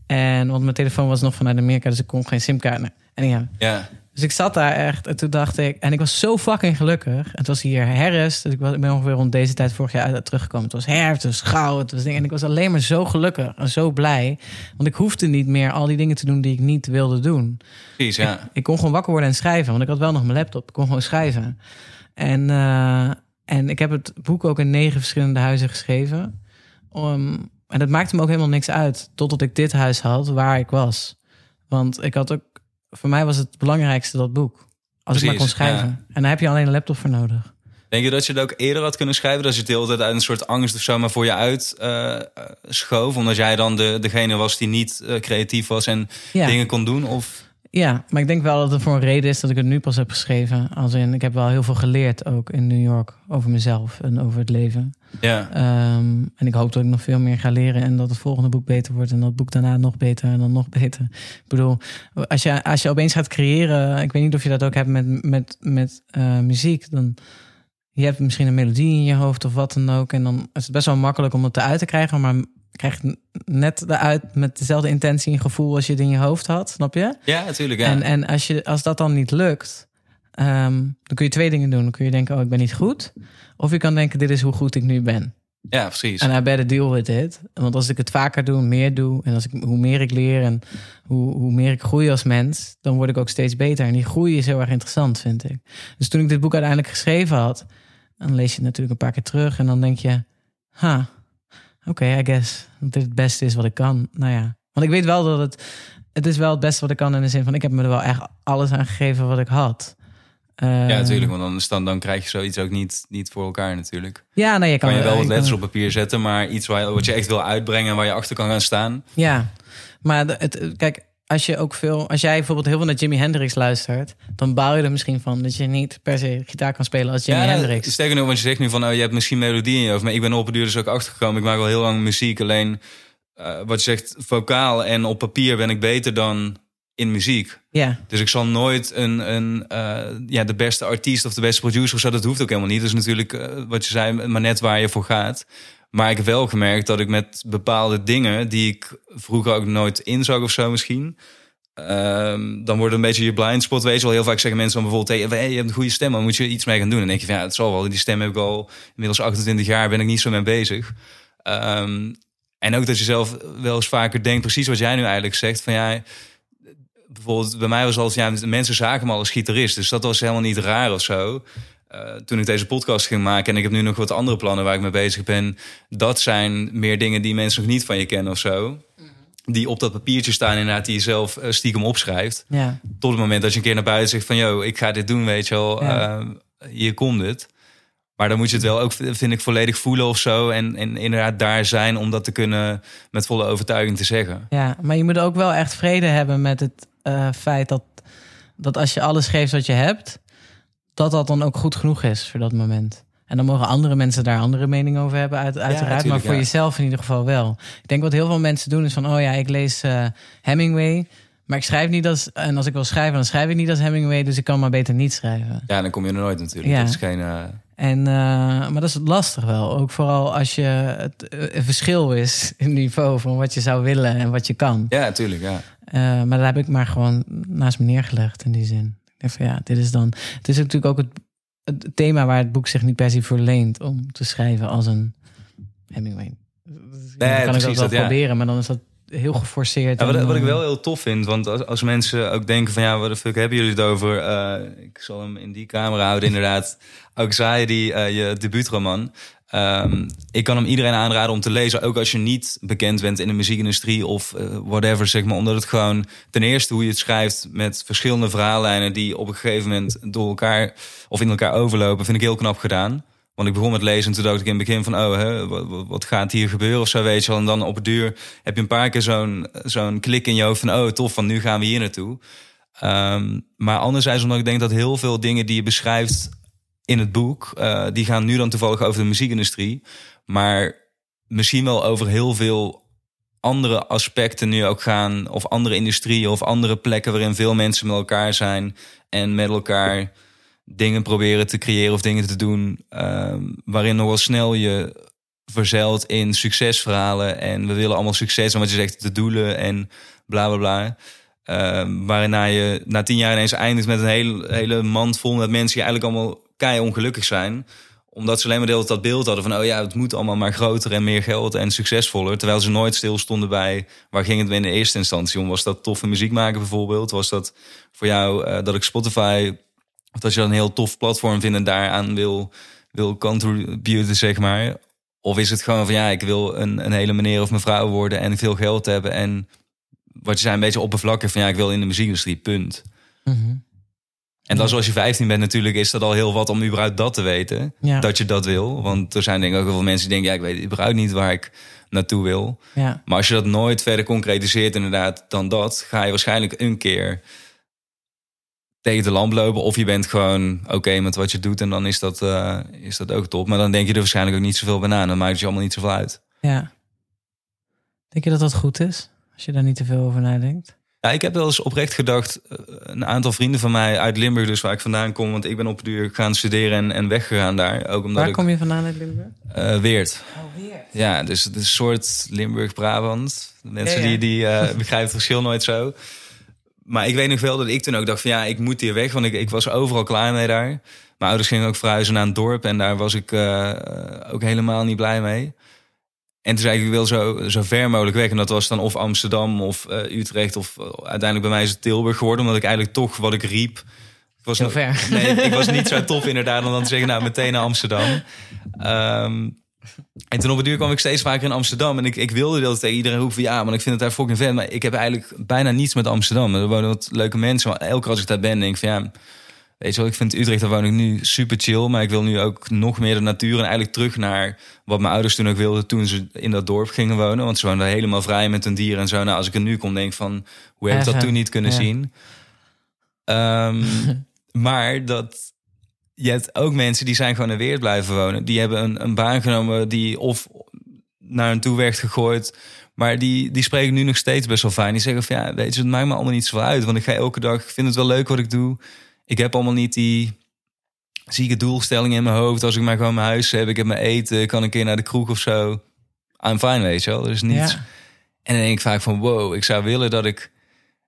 Speaker 1: En want mijn telefoon was nog vanuit Amerika, dus ik kon geen simkaart. En ja,
Speaker 2: ja.
Speaker 1: Dus ik zat daar echt en toen dacht ik, en ik was zo fucking gelukkig. Het was hier herfst, dus ik, was, ik ben ongeveer rond deze tijd vorig jaar teruggekomen. Het was herfst, het was gauw, het was ding. En ik was alleen maar zo gelukkig en zo blij. Want ik hoefde niet meer al die dingen te doen die ik niet wilde doen.
Speaker 2: Precies, ja.
Speaker 1: Ik kon gewoon wakker worden en schrijven, want ik had wel nog mijn laptop. Ik kon gewoon schrijven. En, eh, en ik heb het boek ook in negen verschillende huizen geschreven. Um, en dat maakte me ook helemaal niks uit, totdat ik dit huis had waar ik was. Want ik had ook, voor mij was het belangrijkste dat boek. Als ik maar kon schrijven.
Speaker 2: ja.
Speaker 1: En daar heb je alleen een laptop voor nodig.
Speaker 2: Denk je dat je het ook eerder had kunnen schrijven? Dat je het de hele tijd uit een soort angst of zo maar voor je uit eh, schoof? Omdat jij dan de, degene was die niet eh, creatief was en
Speaker 1: Ja.
Speaker 2: dingen kon doen? Of...
Speaker 1: Ja, maar ik denk wel dat het voor een reden is dat ik het nu pas heb geschreven. Als in, ik heb wel heel veel geleerd ook in New York over mezelf en over het leven.
Speaker 2: Ja,
Speaker 1: Ehm, en ik hoop dat ik nog veel meer ga leren en dat het volgende boek beter wordt en dat boek daarna nog beter en dan nog beter. Ik bedoel, als je, als je opeens gaat creëren, ik weet niet of je dat ook hebt met, met, met eh, muziek, dan je hebt misschien een melodie in je hoofd of wat dan ook en dan is het best wel makkelijk om het eruit te krijgen, maar krijg je het net eruit met dezelfde intentie en gevoel als je het in je hoofd had, snap je?
Speaker 2: ja natuurlijk. Ja.
Speaker 1: En, en als, je, als dat dan niet lukt, ehm, dan kun je twee dingen doen. Dan kun je denken, oh, ik ben niet goed. Of je kan denken, dit is hoe goed ik nu ben.
Speaker 2: ja, precies.
Speaker 1: En I better deal with it. Want als ik het vaker doe, meer doe... en als ik, hoe meer ik leer en hoe, hoe meer ik groei als mens... dan word ik ook steeds beter. En die groei is heel erg interessant, vind ik. Dus toen ik dit boek uiteindelijk geschreven had... dan lees je het natuurlijk een paar keer terug... en dan denk je, ha, oké, I guess... dat dit het beste is wat ik kan. Nou ja, want ik weet wel dat het... het is wel het beste wat ik kan in de zin van... ik heb me er wel echt alles aan gegeven wat ik had. Eh,
Speaker 2: ja, natuurlijk. Want dan, dan, dan krijg je zoiets ook niet, niet voor elkaar natuurlijk.
Speaker 1: Ja, nou, je kan,
Speaker 2: Kan je wel wat
Speaker 1: kan-
Speaker 2: letters op papier zetten, maar iets waar, wat je echt wil uitbrengen en waar je achter kan gaan staan.
Speaker 1: Ja, maar het, kijk, als je ook veel, als jij bijvoorbeeld heel veel naar Jimi Hendrix luistert, dan bouw je er misschien van dat je niet per se gitaar kan spelen als Jimi
Speaker 2: ja, nou,
Speaker 1: Hendrix.
Speaker 2: Sterker nog, want je zegt nu van, oh, je hebt misschien melodie in je hoofd. Maar ik ben op een duur dus ook achtergekomen. Ik maak al heel lang muziek. Alleen, eh, wat je zegt, vocaal en op papier ben ik beter dan in muziek.
Speaker 1: Ja,
Speaker 2: Dus ik zal nooit een, een eh, ja, de beste artiest of de beste producer of zo. Dat hoeft ook helemaal niet. Dat is natuurlijk, eh, wat je zei, maar net waar je voor gaat. Maar ik heb wel gemerkt dat ik met bepaalde dingen die ik vroeger ook nooit inzag of zo misschien. ehm, dan wordt een beetje je blind spot. Weet je wel, heel vaak zeggen mensen dan bijvoorbeeld hey, je hebt een goede stem, maar moet je iets mee gaan doen? En dan denk je van ja, het zal wel. Die stem heb ik al inmiddels 28 jaar, ben ik niet zo mee bezig. Ehm, en ook dat je zelf wel eens vaker denkt, precies wat jij nu eigenlijk zegt, van ja, bijvoorbeeld bij mij was altijd, ja, mensen zagen me al als gitarist, dus dat was helemaal niet raar of zo. Eh, toen ik deze podcast ging maken en ik heb nu nog wat andere plannen waar ik mee bezig ben, dat zijn meer dingen die mensen nog niet van je kennen of zo. Die op dat papiertje staan, inderdaad, die je zelf eh, stiekem opschrijft.
Speaker 1: ja,
Speaker 2: Tot het moment dat je een keer naar buiten zegt van, yo, ik ga dit doen, weet je wel,
Speaker 1: Ja.
Speaker 2: eh, hier komt het. Maar dan moet je het wel ook, vind ik, volledig voelen of zo. En, en inderdaad daar zijn om dat te kunnen met volle overtuiging te zeggen.
Speaker 1: ja, maar je moet ook wel echt vrede hebben met het eh, feit dat, dat als je alles geeft wat je hebt, dat dat dan ook goed genoeg is voor dat moment. En dan mogen andere mensen daar andere mening over hebben, uit, uiteraard. maar voor
Speaker 2: ja.
Speaker 1: jezelf in ieder geval wel. Ik denk wat heel veel mensen doen is van, oh ja, ik lees eh, Hemingway. Maar ik schrijf niet als... En als ik wil schrijven, dan schrijf ik niet als Hemingway. Dus ik kan maar beter niet schrijven.
Speaker 2: Ja, dan kom je er nooit natuurlijk.
Speaker 1: Ja.
Speaker 2: Dat is geen... eh,
Speaker 1: En, eh, maar dat is lastig wel. Ook vooral als je het een verschil is in niveau van wat je zou willen en wat je kan.
Speaker 2: Ja, natuurlijk, ja.
Speaker 1: Maar dat heb ik maar gewoon naast me neergelegd in die zin. Van ja, dit is dan. Het is natuurlijk ook het, het thema waar het boek zich niet per se voor leent om te schrijven als een Hemingway. Dus dan kan ik dat wel
Speaker 2: dat, ja.
Speaker 1: proberen, maar dan is dat heel geforceerd.
Speaker 2: Ja, wat,
Speaker 1: en,
Speaker 2: wat ik
Speaker 1: eh,
Speaker 2: wel heel tof vind, want als, als mensen ook denken van ja, wat de fuck hebben jullie het over? Eh, ik zal hem in die camera houden, inderdaad. Anxiety, eh je debuutroman. Ehm, ik kan hem iedereen aanraden om te lezen, ook als je niet bekend bent in de muziekindustrie of eh, whatever, zeg maar. Omdat het gewoon ten eerste hoe je het schrijft met verschillende verhaallijnen die op een gegeven moment door elkaar of in elkaar overlopen, vind ik heel knap gedaan. Want ik begon met lezen en toen dacht ik in het begin van... oh, wat gaat hier gebeuren of zo, weet je wel. En dan op het duur heb je een paar keer zo'n zo'n klik in je hoofd van... oh, tof, van nu gaan we hier naartoe. Ehm, maar anderzijds omdat ik denk dat heel veel dingen die je beschrijft in het boek... eh, die gaan nu dan toevallig over de muziekindustrie. Maar misschien wel over heel veel andere aspecten nu ook gaan... of andere industrieën of andere plekken waarin veel mensen met elkaar zijn... en met elkaar dingen proberen te creëren of dingen te doen... ehm, waarin nog wel snel je verzeilt in succesverhalen... en we willen allemaal succes en wat je zegt, de doelen en bla bla bla... Ehm, waarna je na tien jaar ineens eindigt met een hele, hele mand vol met mensen die eigenlijk allemaal kei ongelukkig zijn. Omdat ze alleen maar dat beeld hadden van, oh ja, het moet allemaal maar groter en meer geld en succesvoller. Terwijl ze nooit stilstonden bij waar ging het in de eerste instantie om. Was dat toffe muziek maken bijvoorbeeld? Was dat voor jou eh, dat ik Spotify, of dat je dat een heel tof platform vindt en daaraan wil, wil contributen, zeg maar? Of is het gewoon van, ja, ik wil een, een hele meneer of mevrouw worden en veel geld hebben en wat je zei, een beetje oppervlakkig van ja, ik wil in de muziekindustrie, punt.
Speaker 1: mhm.
Speaker 2: En dan zoals je 15 bent natuurlijk, is dat al heel wat om überhaupt dat te weten.
Speaker 1: Ja.
Speaker 2: Dat je dat wil. Want er zijn denk ik ook heel veel mensen die denken, ja, ik weet überhaupt niet waar ik naartoe wil.
Speaker 1: Ja.
Speaker 2: Maar als je dat nooit verder concretiseert inderdaad dan dat, ga je waarschijnlijk een keer tegen de lamp lopen. Of je bent gewoon oké met wat je doet en dan is dat, eh, is dat ook top. Maar dan denk je er waarschijnlijk ook niet zoveel bij na. Dan maakt het je allemaal niet zoveel uit.
Speaker 1: ja. Denk je dat dat goed is? Als je daar niet te veel over nadenkt?
Speaker 2: Ja, ik heb wel eens oprecht gedacht, eh, een aantal vrienden van mij uit Limburg, dus waar ik vandaan kom, want ik ben op de duur gaan studeren en, en weggegaan daar. Ook omdat
Speaker 1: Waar
Speaker 2: ik
Speaker 1: kom je vandaan uit Limburg?
Speaker 2: eh, Weert.
Speaker 1: Oh, weer.
Speaker 2: Ja, dus het is een soort Limburg-Brabant. Mensen
Speaker 1: Ja, ja.
Speaker 2: die, die eh, begrijpen het verschil nooit zo. Maar ik weet nog wel dat ik toen ook dacht van ja, ik moet hier weg, want ik, ik was overal klaar mee daar. Mijn ouders gingen ook verhuizen naar een dorp en daar was ik ook helemaal niet blij mee. En toen zei ik, ik wil zo, zo ver mogelijk weg. En dat was dan of Amsterdam of eh, Utrecht of eh, uiteindelijk bij mij is het Tilburg geworden. Omdat ik eigenlijk toch wat ik riep. Ik was nog-
Speaker 1: ver.
Speaker 2: Nee, ik was niet zo tof inderdaad om dan te zeggen, nou meteen naar Amsterdam. Ehm, en toen op het duur kwam ik steeds vaker in Amsterdam. En ik, ik wilde dat tegen iedereen roepen ja, maar ik vind het daar fucking vet. Maar ik heb eigenlijk bijna niets met Amsterdam. Er wonen wat leuke mensen. Maar elke keer als ik daar ben, denk ik van ja, weet je wel, ik vind Utrecht, daar woon ik nu super chill. Maar ik wil nu ook nog meer de natuur. En eigenlijk terug naar wat mijn ouders toen ook wilden toen ze in dat dorp gingen wonen. Want ze woonden daar helemaal vrij met hun dieren en zo. Nou, als ik er nu kom, denk ik van, hoe heb ik dat toen niet kunnen
Speaker 1: ja.
Speaker 2: zien? Ehm, maar dat je hebt ook mensen die zijn gewoon in Weert blijven wonen. Die hebben een, een baan genomen die of naar hen toe werd gegooid. Maar die, die spreken nu nog steeds best wel fijn. Die zeggen van ja, weet je, het maakt me allemaal niet zoveel uit. Want ik ga elke dag, ik vind het wel leuk wat ik doe. Ik heb allemaal niet die zieke doelstellingen in mijn hoofd. Als ik maar gewoon mijn huis heb, ik heb mijn eten, kan een keer naar de kroeg of zo. I'm fine, weet je wel. Er is niets.
Speaker 1: Ja.
Speaker 2: En dan denk ik vaak van wow, ik zou willen dat ik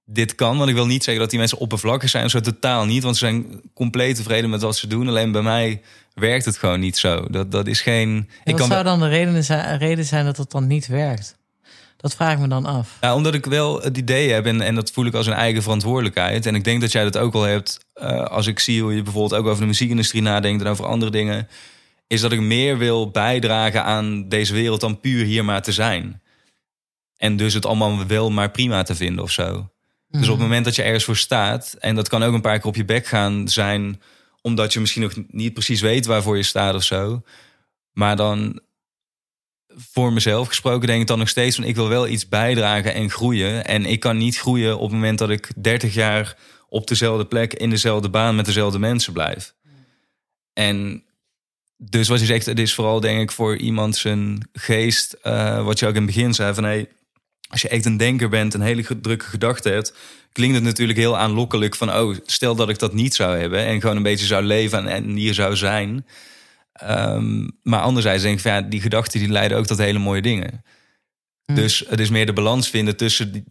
Speaker 2: dit kan. Want ik wil niet zeggen dat die mensen oppervlakkig zijn. Zo totaal niet. Want ze zijn compleet tevreden met wat ze doen. Alleen bij mij werkt het gewoon niet zo. Dat, dat is geen...
Speaker 1: En
Speaker 2: ik
Speaker 1: wat
Speaker 2: kan
Speaker 1: zou dan de reden zijn, reden zijn dat het dan niet werkt? Dat vraag ik me dan af.
Speaker 2: Ja, omdat ik wel het idee heb en, en dat voel ik als een eigen verantwoordelijkheid. En ik denk dat jij dat ook wel hebt eh, als ik zie hoe je bijvoorbeeld ook over de muziekindustrie nadenkt en over andere dingen. Is dat ik meer wil bijdragen aan deze wereld dan puur hier maar te zijn. En dus het allemaal wel maar prima te vinden of zo. Dus op het moment dat je ergens voor staat, en dat kan ook een paar keer op je bek gaan zijn, omdat je misschien nog niet precies weet waarvoor je staat of zo. Maar dan voor mezelf gesproken denk ik dan nog steeds van ik wil wel iets bijdragen en groeien. En ik kan niet groeien op het moment dat ik 30 jaar op dezelfde plek, in dezelfde baan met dezelfde mensen blijf. En dus wat je zegt, het is vooral denk ik voor iemand zijn geest, eh, wat je ook in het begin zei van hey, als je echt een denker bent, een hele drukke gedachte hebt, klinkt het natuurlijk heel aanlokkelijk van, oh, stel dat ik dat niet zou hebben en gewoon een beetje zou leven en, en hier zou zijn. Ehm, maar anderzijds denk ik van, ja, die gedachten die leiden ook tot hele mooie dingen.
Speaker 1: Hm.
Speaker 2: Dus het is meer de balans vinden tussen die-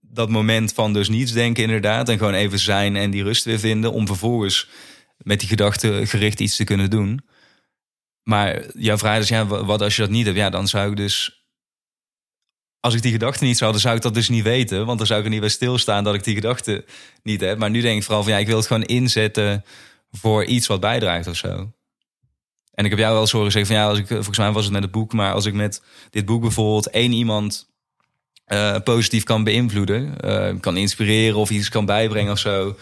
Speaker 2: dat moment van dus niets denken inderdaad en gewoon even zijn en die rust weer vinden om vervolgens met die gedachten gericht iets te kunnen doen. Maar jouw vraag is, ja, wa- wat als je dat niet hebt? Ja, dan zou ik dus als ik die gedachte niet zou, dan zou ik dat dus niet weten. Want dan zou ik er niet bij stilstaan dat ik die gedachte niet heb. Maar nu denk ik vooral van ja, ik wil het gewoon inzetten voor iets wat bijdraagt of zo. En ik heb jou wel eens horen zeggen van ja, als ik, volgens mij was het met het boek, maar als ik met dit boek bijvoorbeeld één iemand eh, positief kan beïnvloeden, eh, kan inspireren of iets kan bijbrengen of zo,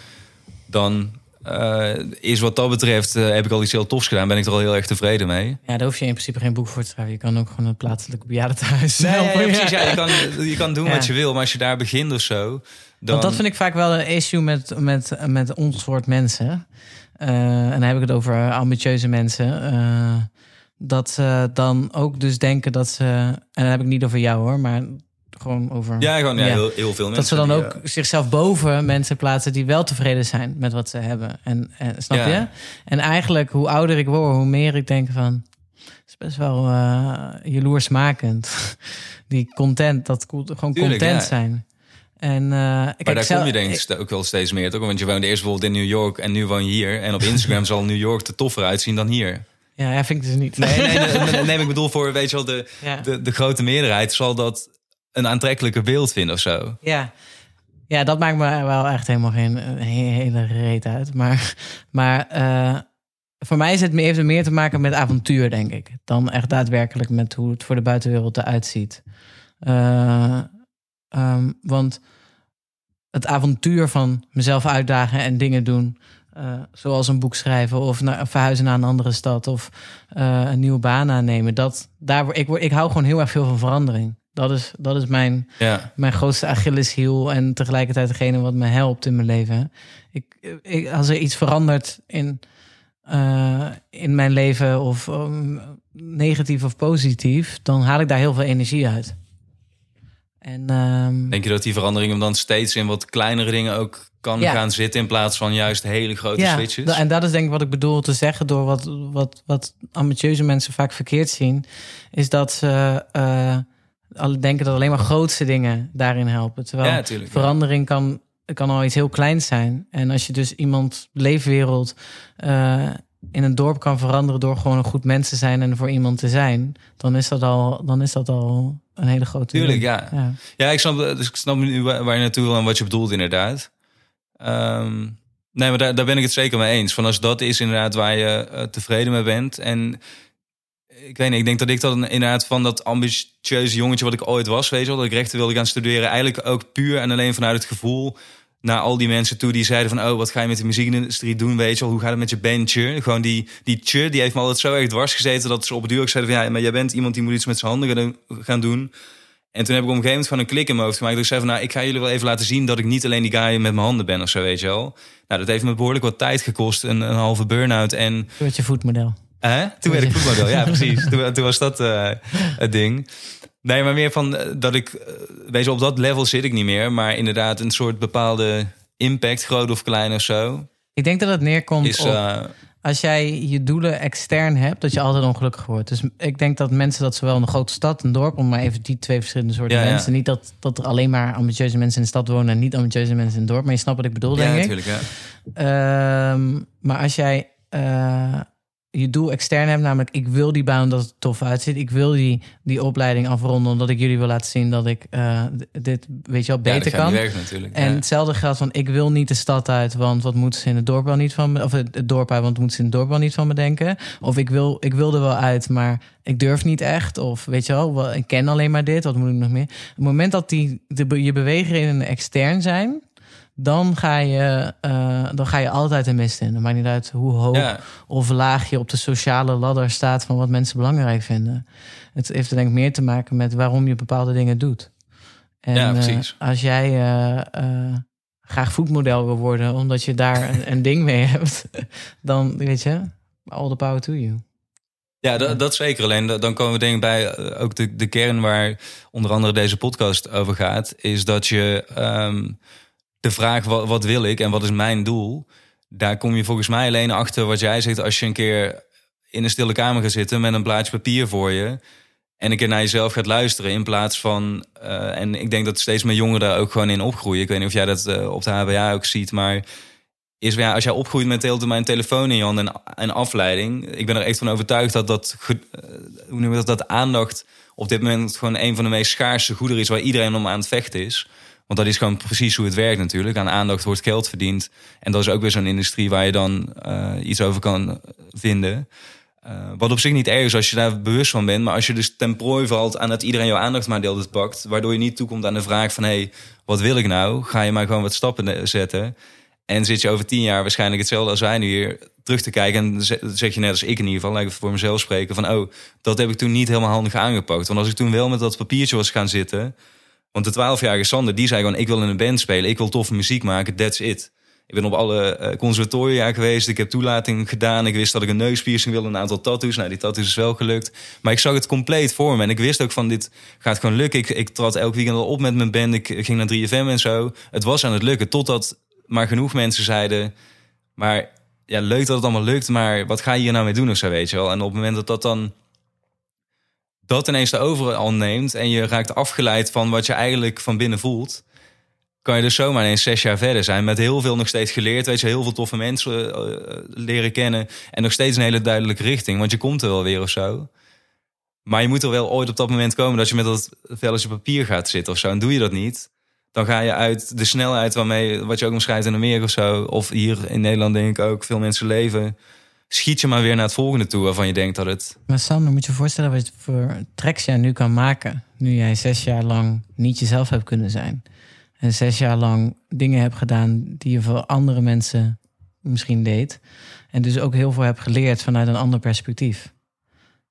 Speaker 2: dan eh, is wat dat betreft, heb ik al iets heel tofs gedaan. Ben ik er al heel erg tevreden mee.
Speaker 1: Ja, daar hoef je in principe geen boek voor te schrijven. Je kan ook gewoon een plaatselijke bejaardentehuis
Speaker 2: Nee, ja,
Speaker 1: helpen.
Speaker 2: ja, precies. Ja, je, kan, je kan doen
Speaker 1: Ja.
Speaker 2: wat je wil, maar als je daar begint of zo. Dan...
Speaker 1: Want dat vind ik vaak wel een issue met, met, met ons soort mensen. Eh, en dan heb ik het over ambitieuze mensen. eh, dat ze dan ook dus denken dat ze... En dan heb ik niet over jou hoor, maar gewoon over...
Speaker 2: Ja, gewoon ja,
Speaker 1: Ja.
Speaker 2: Heel, heel veel mensen.
Speaker 1: dat ze dan
Speaker 2: die,
Speaker 1: ook
Speaker 2: eh,
Speaker 1: zichzelf boven mensen plaatsen die wel tevreden zijn met wat ze hebben. En, en snap
Speaker 2: Ja.
Speaker 1: je? En eigenlijk, hoe ouder ik word, hoe meer ik denk van. Het is best wel eh jaloersmakend. Die content, dat gewoon
Speaker 2: Tuurlijk,
Speaker 1: content
Speaker 2: ja.
Speaker 1: zijn. En uh,
Speaker 2: maar daar kom je denk ik ook wel steeds meer toch? Want je woonde eerst bijvoorbeeld in New York en nu woon je hier. En op Instagram zal New York er toffer uitzien dan hier.
Speaker 1: Ja, ja, vind ik dus niet.
Speaker 2: Nee, nee, nee, nee, ik bedoel voor, weet je wel, de,
Speaker 1: Ja.
Speaker 2: de, de grote meerderheid zal dat een aantrekkelijker beeld vinden of zo.
Speaker 1: Ja. ja, dat maakt me wel echt helemaal geen he- hele reet uit. Maar, maar eh, voor mij is het, heeft het meer te maken met avontuur, denk ik. Dan echt daadwerkelijk met hoe het voor de buitenwereld eruit ziet. Eh, ehm, want het avontuur van mezelf uitdagen en dingen doen... eh, zoals een boek schrijven of naar, verhuizen naar een andere stad... of eh, een nieuwe baan aannemen. Dat, daar, ik, ik hou gewoon heel erg veel van verandering. Dat is, dat is mijn,
Speaker 2: Ja,
Speaker 1: mijn grootste Achilleshiel en tegelijkertijd degene wat me helpt in mijn leven. Ik, ik, als er iets verandert in, eh, in mijn leven, of um, negatief of positief, dan haal ik daar heel veel energie uit. En ehm,
Speaker 2: denk je dat die verandering hem dan steeds in wat kleinere dingen ook kan
Speaker 1: Ja.
Speaker 2: gaan zitten... in plaats van juist hele grote switches?
Speaker 1: da- en dat is denk ik wat ik bedoel te zeggen door wat, wat, wat ambitieuze mensen vaak verkeerd zien, is dat ze al denken dat alleen maar grootste dingen daarin helpen. Terwijl
Speaker 2: Ja, tuurlijk, ja.
Speaker 1: verandering kan, kan al iets heel kleins zijn. En als je dus iemand leefwereld eh, in een dorp kan veranderen door gewoon een goed mens te zijn en voor iemand te zijn, dan is dat al, dan is dat al een hele grote.
Speaker 2: Tuurlijk, ja.
Speaker 1: ja.
Speaker 2: Ja, ik snap, dus ik snap nu waar, je naartoe wil en wat je bedoelt inderdaad. Ehm, nee, maar daar, daar ben ik het zeker mee eens. Van als dat is inderdaad waar je eh, tevreden mee bent. En ik weet niet, ik denk dat ik dan inderdaad van dat ambitieuze jongetje wat ik ooit was, weet je wel, dat ik rechten wilde gaan studeren, eigenlijk ook puur en alleen vanuit het gevoel naar al die mensen toe die zeiden van, oh, wat ga je met de muziekindustrie doen, weet je wel, hoe gaat het met je bandje? Gewoon die, die tje, die heeft me altijd zo erg dwars gezeten dat ze op het duur ook zeiden van, ja, maar jij bent iemand die moet iets met zijn handen gaan doen-. En toen heb ik op een gegeven moment gewoon een klik in mijn hoofd gemaakt. Dat ik zei van, nou, ik ga jullie wel even laten zien dat ik niet alleen die guy met mijn handen ben of zo, weet je wel. Nou, dat heeft me behoorlijk wat tijd gekost. Een, een halve burn-out en...
Speaker 1: Door je voetmodel.
Speaker 2: Hè? Toen werd ik voetmodel, ja precies. Toen, toen was dat eh, het ding. Nee, maar meer van eh, dat ik... eh, weet je, op dat level zit ik niet meer. Maar inderdaad een soort bepaalde impact, groot of klein of zo...
Speaker 1: Ik denk dat het neerkomt
Speaker 2: is...
Speaker 1: op
Speaker 2: eh,
Speaker 1: als jij je doelen extern hebt, dat je altijd ongelukkig wordt. Dus ik denk dat mensen dat zowel in een grote stad, een dorp, om maar even die twee verschillende soorten
Speaker 2: Ja, ja.
Speaker 1: mensen. Niet dat, dat er alleen maar ambitieuze mensen in de stad wonen en niet ambitieuze mensen in het dorp. Maar je snapt wat ik bedoel,
Speaker 2: ja,
Speaker 1: denk ik.
Speaker 2: natuurlijk, ja.
Speaker 1: Ehm, maar als jij je doel extern hebt, namelijk ik wil die baan dat het tof uitziet. Ik wil die, die opleiding afronden omdat ik jullie wil laten zien dat ik eh, dit weet je wel
Speaker 2: Ja,
Speaker 1: beter
Speaker 2: gaat
Speaker 1: kan.
Speaker 2: werken.
Speaker 1: En
Speaker 2: ja.
Speaker 1: hetzelfde geldt van ik wil niet de stad uit, want wat moeten ze in het dorp wel niet van me, of het dorp uit, want moeten ze in het dorp wel niet van me denken. Of ik wil, ik wil er wel uit, maar ik durf niet echt. Of weet je wel, ik ken alleen maar dit, wat moet ik nog meer? Op het moment dat die de, je bewegingen extern zijn, dan ga je, eh, dan ga je altijd de mist in. Dat maakt niet uit hoe hoog
Speaker 2: Ja.
Speaker 1: of laag je op de sociale ladder staat van wat mensen belangrijk vinden. Het heeft er denk ik meer te maken met waarom je bepaalde dingen doet. En
Speaker 2: Ja,
Speaker 1: eh, als jij eh, graag voetmodel wil worden, omdat je daar een, een ding mee hebt, dan weet je, all the power to you.
Speaker 2: Ja, dat, dat zeker. Alleen dan komen we denk ik bij ook de, de kern waar onder andere deze podcast over gaat. Is dat je ehm, de vraag wat, wat wil ik en wat is mijn doel. Daar kom je volgens mij alleen achter wat jij zegt als je een keer in een stille kamer gaat zitten met een blaadje papier voor je. En een keer naar jezelf gaat luisteren in plaats van. eh, en ik denk dat steeds meer jongeren daar ook gewoon in opgroeien. Ik weet niet of jij dat eh, op de HBA ook ziet, maar is ja, als jij opgroeit met de mijn telefoon in je hand en, en afleiding. Ik ben er echt van overtuigd dat dat, eh, hoe noem je dat, dat aandacht op dit moment gewoon een van de meest schaarse goederen is waar iedereen om aan het vechten is. Want dat is gewoon precies hoe het werkt natuurlijk. Aan aandacht wordt geld verdiend. En dat is ook weer zo'n industrie waar je dan eh, iets over kan vinden. Eh, wat op zich niet erg is als je daar bewust van bent. Maar als je dus ten prooi valt aan dat iedereen jouw aandacht maar pakt. Waardoor je niet toekomt aan de vraag van... hé, hey, wat wil ik nou? Ga je maar gewoon wat stappen zetten. En zit je over tien jaar waarschijnlijk hetzelfde als wij nu hier terug te kijken. En ze- zeg je net als ik in ieder geval, laat voor mezelf spreken. Van oh, dat heb ik toen niet helemaal handig aangepakt. Want als ik toen wel met dat papiertje was gaan zitten... Want de 12-jarige Sander, die zei gewoon... ik wil in een band spelen, ik wil toffe muziek maken, that's it. Ik ben op alle eh, conservatoria geweest, ik heb toelating gedaan... ik wist dat ik een neuspiercing wilde, een aantal tattoos. Nou, die tattoos is wel gelukt. Maar ik zag het compleet voor me. En ik wist ook van, dit gaat gewoon lukken. Ik, ik trad elk weekend al op met mijn band, ik ging naar 3FM en zo. Het was aan het lukken, totdat maar genoeg mensen zeiden... maar ja, leuk dat het allemaal lukt, maar wat ga je hier nou mee doen of zo, weet je wel? En op het moment dat dat dan dat ineens de overal neemt en je raakt afgeleid van wat je eigenlijk van binnen voelt, kan je dus zomaar ineens zes jaar verder zijn met heel veel nog steeds geleerd, weet je, heel veel toffe mensen eh, leren kennen en nog steeds een hele duidelijke richting, want je komt er wel weer of zo. Maar je moet er wel ooit op dat moment komen dat je met dat velletje papier gaat zitten of zo. En doe je dat niet, dan ga je uit de snelheid waarmee, wat je ook omschrijft in Amerika of zo, of hier in Nederland denk ik ook, veel mensen leven, schiet je maar weer naar het volgende toe waarvan je denkt dat het
Speaker 1: Maar Sander, moet je je voorstellen wat voor tracks jij nu kan maken. Nu jij zes jaar lang niet jezelf hebt kunnen zijn. En zes jaar lang dingen hebt gedaan die je voor andere mensen misschien deed. En dus ook heel veel hebt geleerd vanuit een ander perspectief.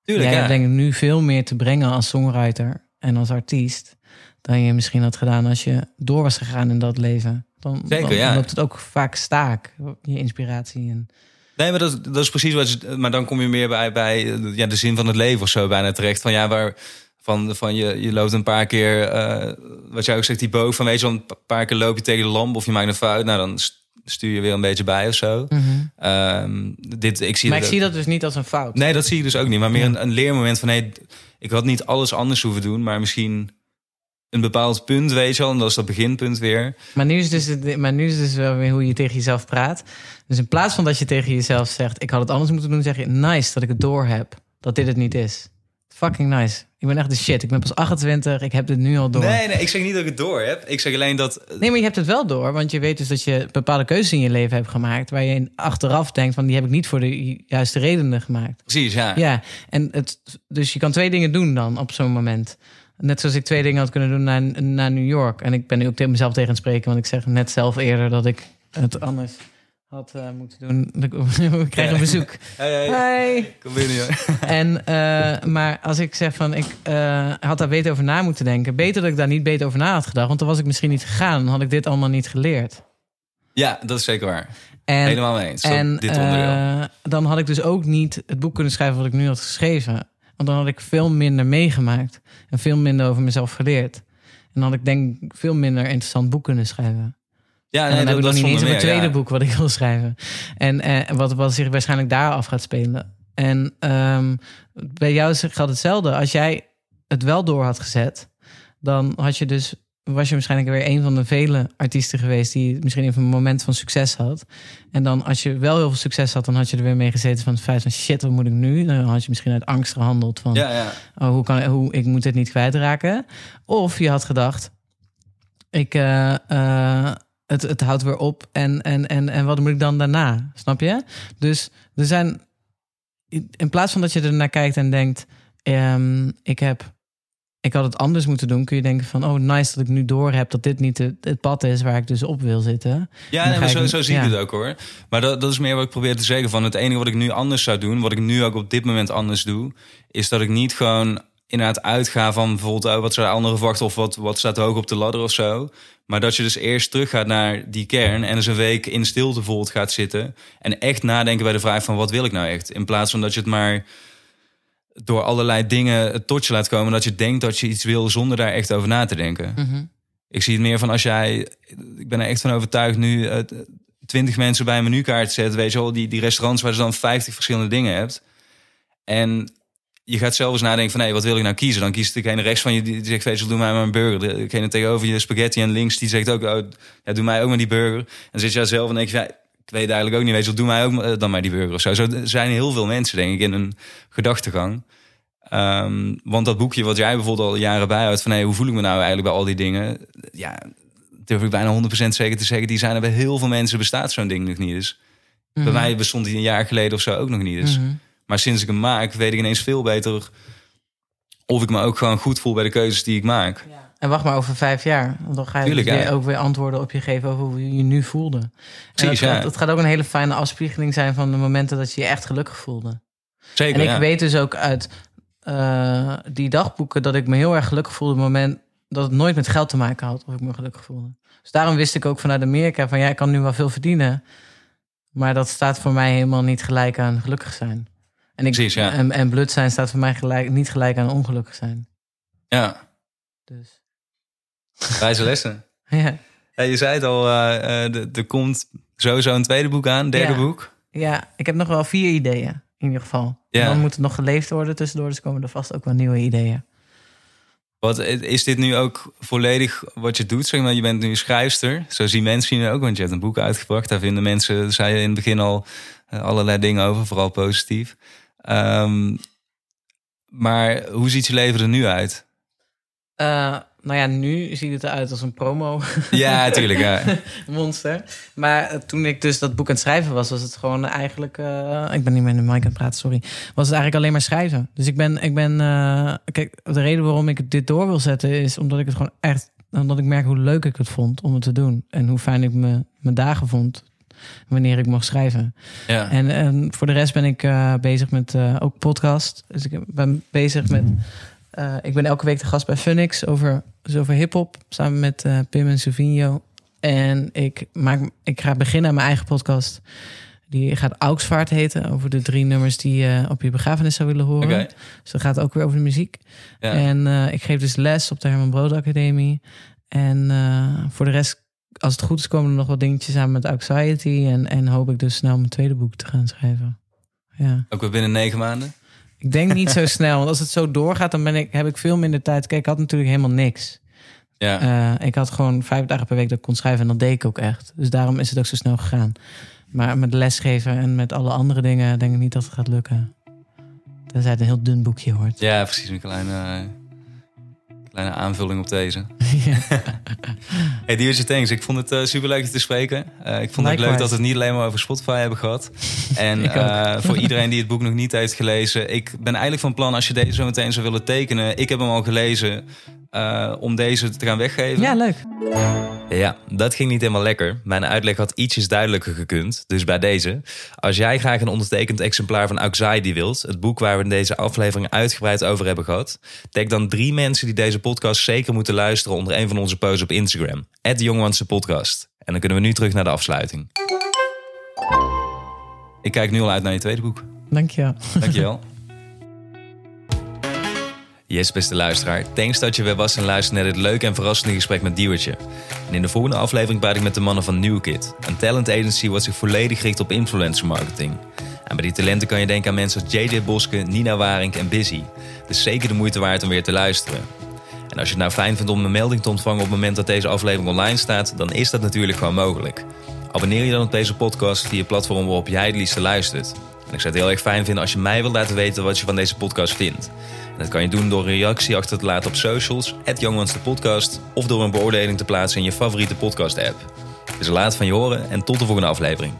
Speaker 2: Tuurlijk,
Speaker 1: jij
Speaker 2: ja.
Speaker 1: hebt denk ik nu veel meer te brengen als songwriter en als artiest. Dan je misschien had gedaan als je door was gegaan in dat leven. Dan,
Speaker 2: Zeker,
Speaker 1: dan,
Speaker 2: ja.
Speaker 1: loopt het ook vaak staak, je inspiratie. En,
Speaker 2: Nee, maar dat, dat is precies wat. Maar dan kom je meer bij, bij eh, ja, de zin van het leven of zo bijna terecht. Van ja, waar. Van, van je, je loopt een paar keer. eh, wat jij ook zegt, die boog van weet je, een paar keer loop je tegen de lamp of je maakt een fout. Nou, dan st- stuur je weer een beetje bij of zo. Ehm, dit, ik zie
Speaker 1: maar ik zie dat dus niet als een fout.
Speaker 2: Nee, dat zie je dus ook niet. Maar meer een, een leermoment van hé, ik had niet alles anders hoeven doen, maar misschien een bepaald punt, weet je wel. En dat is dat beginpunt weer.
Speaker 1: Maar nu is dus, het- maar nu is dus wel weer hoe je tegen jezelf praat. Dus in plaats van dat je tegen jezelf zegt... ik had het anders moeten doen, zeg je... nice dat ik het door heb dat dit het niet is. Fucking nice. Ik ben echt de shit. Ik ben pas 28, ik heb dit nu al door.
Speaker 2: Nee, nee, ik zeg niet dat ik het door heb. Ik zeg alleen dat.
Speaker 1: Nee, maar je hebt het wel door. Want je weet dus dat je bepaalde keuzes in je leven hebt gemaakt... waar je in- achteraf denkt van... die heb ik niet voor de ju- juiste redenen gemaakt.
Speaker 2: Precies, ja.
Speaker 1: Ja, en het, dus je kan twee dingen doen dan op zo'n moment. Net zoals ik twee dingen had kunnen doen naar, naar New York. En ik ben nu ook tegen mezelf tegen het spreken, want ik zeg net zelf eerder dat ik het anders had eh, moeten doen. We krijgen een bezoek.
Speaker 2: Hey, hey.
Speaker 1: Hey.
Speaker 2: Kom binnen, joh.
Speaker 1: En, eh, maar als ik zeg van ik eh, had daar beter over na moeten denken. Beter dat ik daar niet beter over na had gedacht. Want dan was ik misschien niet gegaan. Dan had ik dit allemaal niet geleerd.
Speaker 2: Ja, dat is zeker waar.
Speaker 1: En,
Speaker 2: Helemaal mee eens.
Speaker 1: En
Speaker 2: dit onderdeel.
Speaker 1: eh, dan had ik dus ook niet het boek kunnen schrijven wat ik nu had geschreven. Want dan had ik veel minder meegemaakt. En veel minder over mezelf geleerd. En dan had ik denk ik veel minder interessant boek kunnen schrijven.
Speaker 2: ja,
Speaker 1: en dan heb ik nog niet eens het tweede
Speaker 2: ja.
Speaker 1: boek wat ik wil schrijven. En eh, wat, wat zich waarschijnlijk daar af gaat spelen. En ehm, bij jou geldt hetzelfde. Als jij het wel door had gezet, dan had je dus, was je waarschijnlijk weer een van de vele artiesten geweest die misschien even een moment van succes had. En dan als je wel heel veel succes had, dan had je er weer mee gezeten van het feit van shit, wat moet ik nu? Dan had je misschien uit angst gehandeld van
Speaker 2: Ja, ja.
Speaker 1: oh, hoe kan hoe, ik moet dit niet kwijtraken. Of je had gedacht, ik, eh, eh, het, het houdt weer op en, en, en, en wat moet ik dan daarna? Snap je? Dus er zijn, in plaats van dat je er naar kijkt en denkt, ehm, ik heb, ik had het anders moeten doen, kun je denken van, oh nice dat ik nu door heb dat dit niet het, het pad is waar ik dus op wil zitten.
Speaker 2: Ja, nee,
Speaker 1: ik-
Speaker 2: zo, zie ik
Speaker 1: ja.
Speaker 2: het ook hoor. Maar dat, dat is meer wat ik probeer te zeggen. Van het enige wat ik nu anders zou doen, wat ik nu ook op dit moment anders doe, is dat ik niet gewoon inderdaad uitga van bijvoorbeeld oh, wat zou anderen verwachten of wat, wat staat hoog op de ladder of zo. Maar dat je dus eerst terug gaat naar die kern en dus een week in stilte bijvoorbeeld gaat zitten en echt nadenken bij de vraag van wat wil ik nou echt. In plaats van dat je het maar door allerlei dingen tot je laat komen dat je denkt dat je iets wil zonder daar echt over na te denken.
Speaker 1: Mhm.
Speaker 2: Ik zie het meer van als jij, ik ben er echt van overtuigd nu, eh, twintig mensen bij een menukaart zet, weet je wel, die, die restaurants waar je dan 50 verschillende dingen hebt. En je gaat zelf eens nadenken van, hé, wat wil ik nou kiezen? Dan kiest degene rechts van je, die zegt, weet je doe mij maar een burger. Degene tegenover je spaghetti en links, die zegt ook, oh, ja, doe mij ook maar die burger. En dan zit jij zelf en denk je, ja, ik weet eigenlijk ook niet, weet je doe mij ook maar- dan maar die burger of zo. Zo zijn heel veel mensen, denk ik, in een gedachtegang. Ehm, want dat boekje wat jij bijvoorbeeld al jaren bijhoudt... van hey, hoe voel ik me nou eigenlijk bij al die dingen... ja, durf ik bijna 100% zeker te zeggen... die zijn er bij heel veel mensen bestaat zo'n ding nog niet. Dus bij mij bestond die een jaar geleden of zo ook nog niet. Dus.
Speaker 1: Mhm.
Speaker 2: Maar sinds ik hem maak, weet ik ineens veel beter... of ik me ook gewoon goed voel bij de keuzes die ik maak.
Speaker 1: En wacht maar over vijf jaar. Want dan ga je
Speaker 2: Tuurlijk, ja.
Speaker 1: weer ook weer antwoorden op je geven over hoe je je nu voelde. En
Speaker 2: Precies,
Speaker 1: dat,
Speaker 2: ja.
Speaker 1: gaat- dat gaat ook een hele fijne afspiegeling zijn van de momenten dat je je echt gelukkig voelde.
Speaker 2: Zeker,
Speaker 1: En ik
Speaker 2: ja.
Speaker 1: weet dus ook uit eh, die dagboeken dat ik me heel erg gelukkig voelde op het moment dat het nooit met geld te maken had of ik me gelukkig voelde. Dus daarom wist ik ook vanuit Amerika van ja, ik kan nu wel veel verdienen, maar dat staat voor mij helemaal niet gelijk aan gelukkig zijn. En, ik,
Speaker 2: Precies, ja.
Speaker 1: en, en blut zijn staat voor mij gelijk, niet gelijk aan ongelukkig zijn.
Speaker 2: Ja,
Speaker 1: Dus
Speaker 2: wijze lessen.
Speaker 1: ja.
Speaker 2: Ja, je zei het al, eh, eh, er- komt sowieso een tweede boek aan, derde
Speaker 1: Ja.
Speaker 2: boek.
Speaker 1: ja, ik heb nog wel vier ideeën in ieder geval.
Speaker 2: Ja.
Speaker 1: En dan moet het nog geleefd worden tussendoor, dus komen er vast ook wel nieuwe ideeën.
Speaker 2: Wat, is dit nu ook volledig wat je doet? Zeg maar, je bent nu schrijfster. Zo zien mensen je ook, want je hebt een boek uitgebracht. Daar vinden mensen, zei je in het begin al, eh, allerlei dingen over, vooral positief. Ehm, maar hoe ziet je leven er nu uit?
Speaker 1: Eh, nou ja, nu ziet het eruit als een promo
Speaker 2: Ja, natuurlijk. Ja.
Speaker 1: monster. Maar eh, toen ik dus dat boek aan het schrijven was, was het gewoon eigenlijk. eh, ik ben niet meer in de mic aan het praten, sorry. Was het eigenlijk alleen maar schrijven. Dus ik ben. Ik ben eh, kijk, de reden waarom ik dit door wil zetten is omdat ik het gewoon echt. Omdat ik merk hoe leuk ik het vond om het te doen. En hoe fijn ik me, mijn dagen vond wanneer ik mocht schrijven.
Speaker 2: Ja.
Speaker 1: En, en voor de rest ben ik bezig met ook podcast. Dus ik ben bezig met. Eh, ik ben elke week de gast bij Funix over, dus over hip-hop. Samen met eh, Pim en Savinho. En ik, maak, ik ga beginnen aan mijn eigen podcast. Die gaat Augsvaart heten. Over de drie nummers die je op je begrafenis zou willen horen.
Speaker 2: Oké.
Speaker 1: Dus dat gaat ook weer over de muziek.
Speaker 2: Ja.
Speaker 1: En eh, ik geef dus les op de Herman Brood Academie. En eh, voor de rest, als het goed is, komen er nog wat dingetjes samen met Anxiety. En, en hoop ik dus snel mijn tweede boek te gaan schrijven. Ja.
Speaker 2: Ook weer binnen negen maanden?
Speaker 1: Ik denk niet zo snel, want als het zo doorgaat, dan ben ik, heb ik veel minder tijd. Kijk, ik had natuurlijk helemaal niks.
Speaker 2: Ja.
Speaker 1: Eh, ik had gewoon vijf dagen per week dat ik kon schrijven en dat deed ik ook echt. Dus daarom is het ook zo snel gegaan. Maar met lesgeven en met alle andere dingen denk ik niet dat het gaat lukken. Tenzij het een heel dun boekje wordt.
Speaker 2: ja, precies. Een kleine, eh, kleine aanvulling op deze.
Speaker 1: Ja.
Speaker 2: Hey, Diertje, thanks. Ik vond het super superleuk je te spreken. Eh, ik vond het leuk dat we het niet alleen maar over Spotify hebben gehad. En eh, voor iedereen die het boek nog niet heeft gelezen... ik ben eigenlijk van plan als je deze zo meteen zou willen tekenen... ik heb hem al gelezen eh, om deze te gaan weggeven.
Speaker 1: ja, leuk.
Speaker 3: Ja, dat ging niet helemaal lekker. Mijn uitleg had ietsjes duidelijker gekund. Dus bij deze. Als jij graag een ondertekend exemplaar van Anxiety wilt, het boek waar we in deze aflevering uitgebreid over hebben gehad, tag dan drie mensen die deze podcast zeker moeten luisteren onder een van onze posts op Instagram. @jongwanse podcast. En dan kunnen we nu terug naar de afsluiting.
Speaker 2: Ik kijk nu al uit naar je tweede boek.
Speaker 1: Dankjewel.
Speaker 2: Dankjewel.
Speaker 3: Yes, beste luisteraar. Thanks dat je weer was en luisterde naar dit leuke en verrassende gesprek met Diewertje. En in de volgende aflevering praat ik met de mannen van Newkid. Een talent agency wat zich volledig richt op influencer marketing. En bij die talenten kan je denken aan mensen als JJ Boske, Nina Waring en Busy. Dus zeker de moeite waard om weer te luisteren. En als je het nou fijn vindt om een melding te ontvangen op het moment dat deze aflevering online staat, dan is dat natuurlijk gewoon mogelijk. Abonneer je dan op deze podcast via platform waarop jij het liefste luistert. Ik zou het heel erg fijn vinden als je mij wilt laten weten wat je van deze podcast vindt. Dat kan je doen door een reactie achter te laten op socials, at podcast, of door een beoordeling te plaatsen in je favoriete podcast app. Dus laat van je horen en tot de volgende aflevering.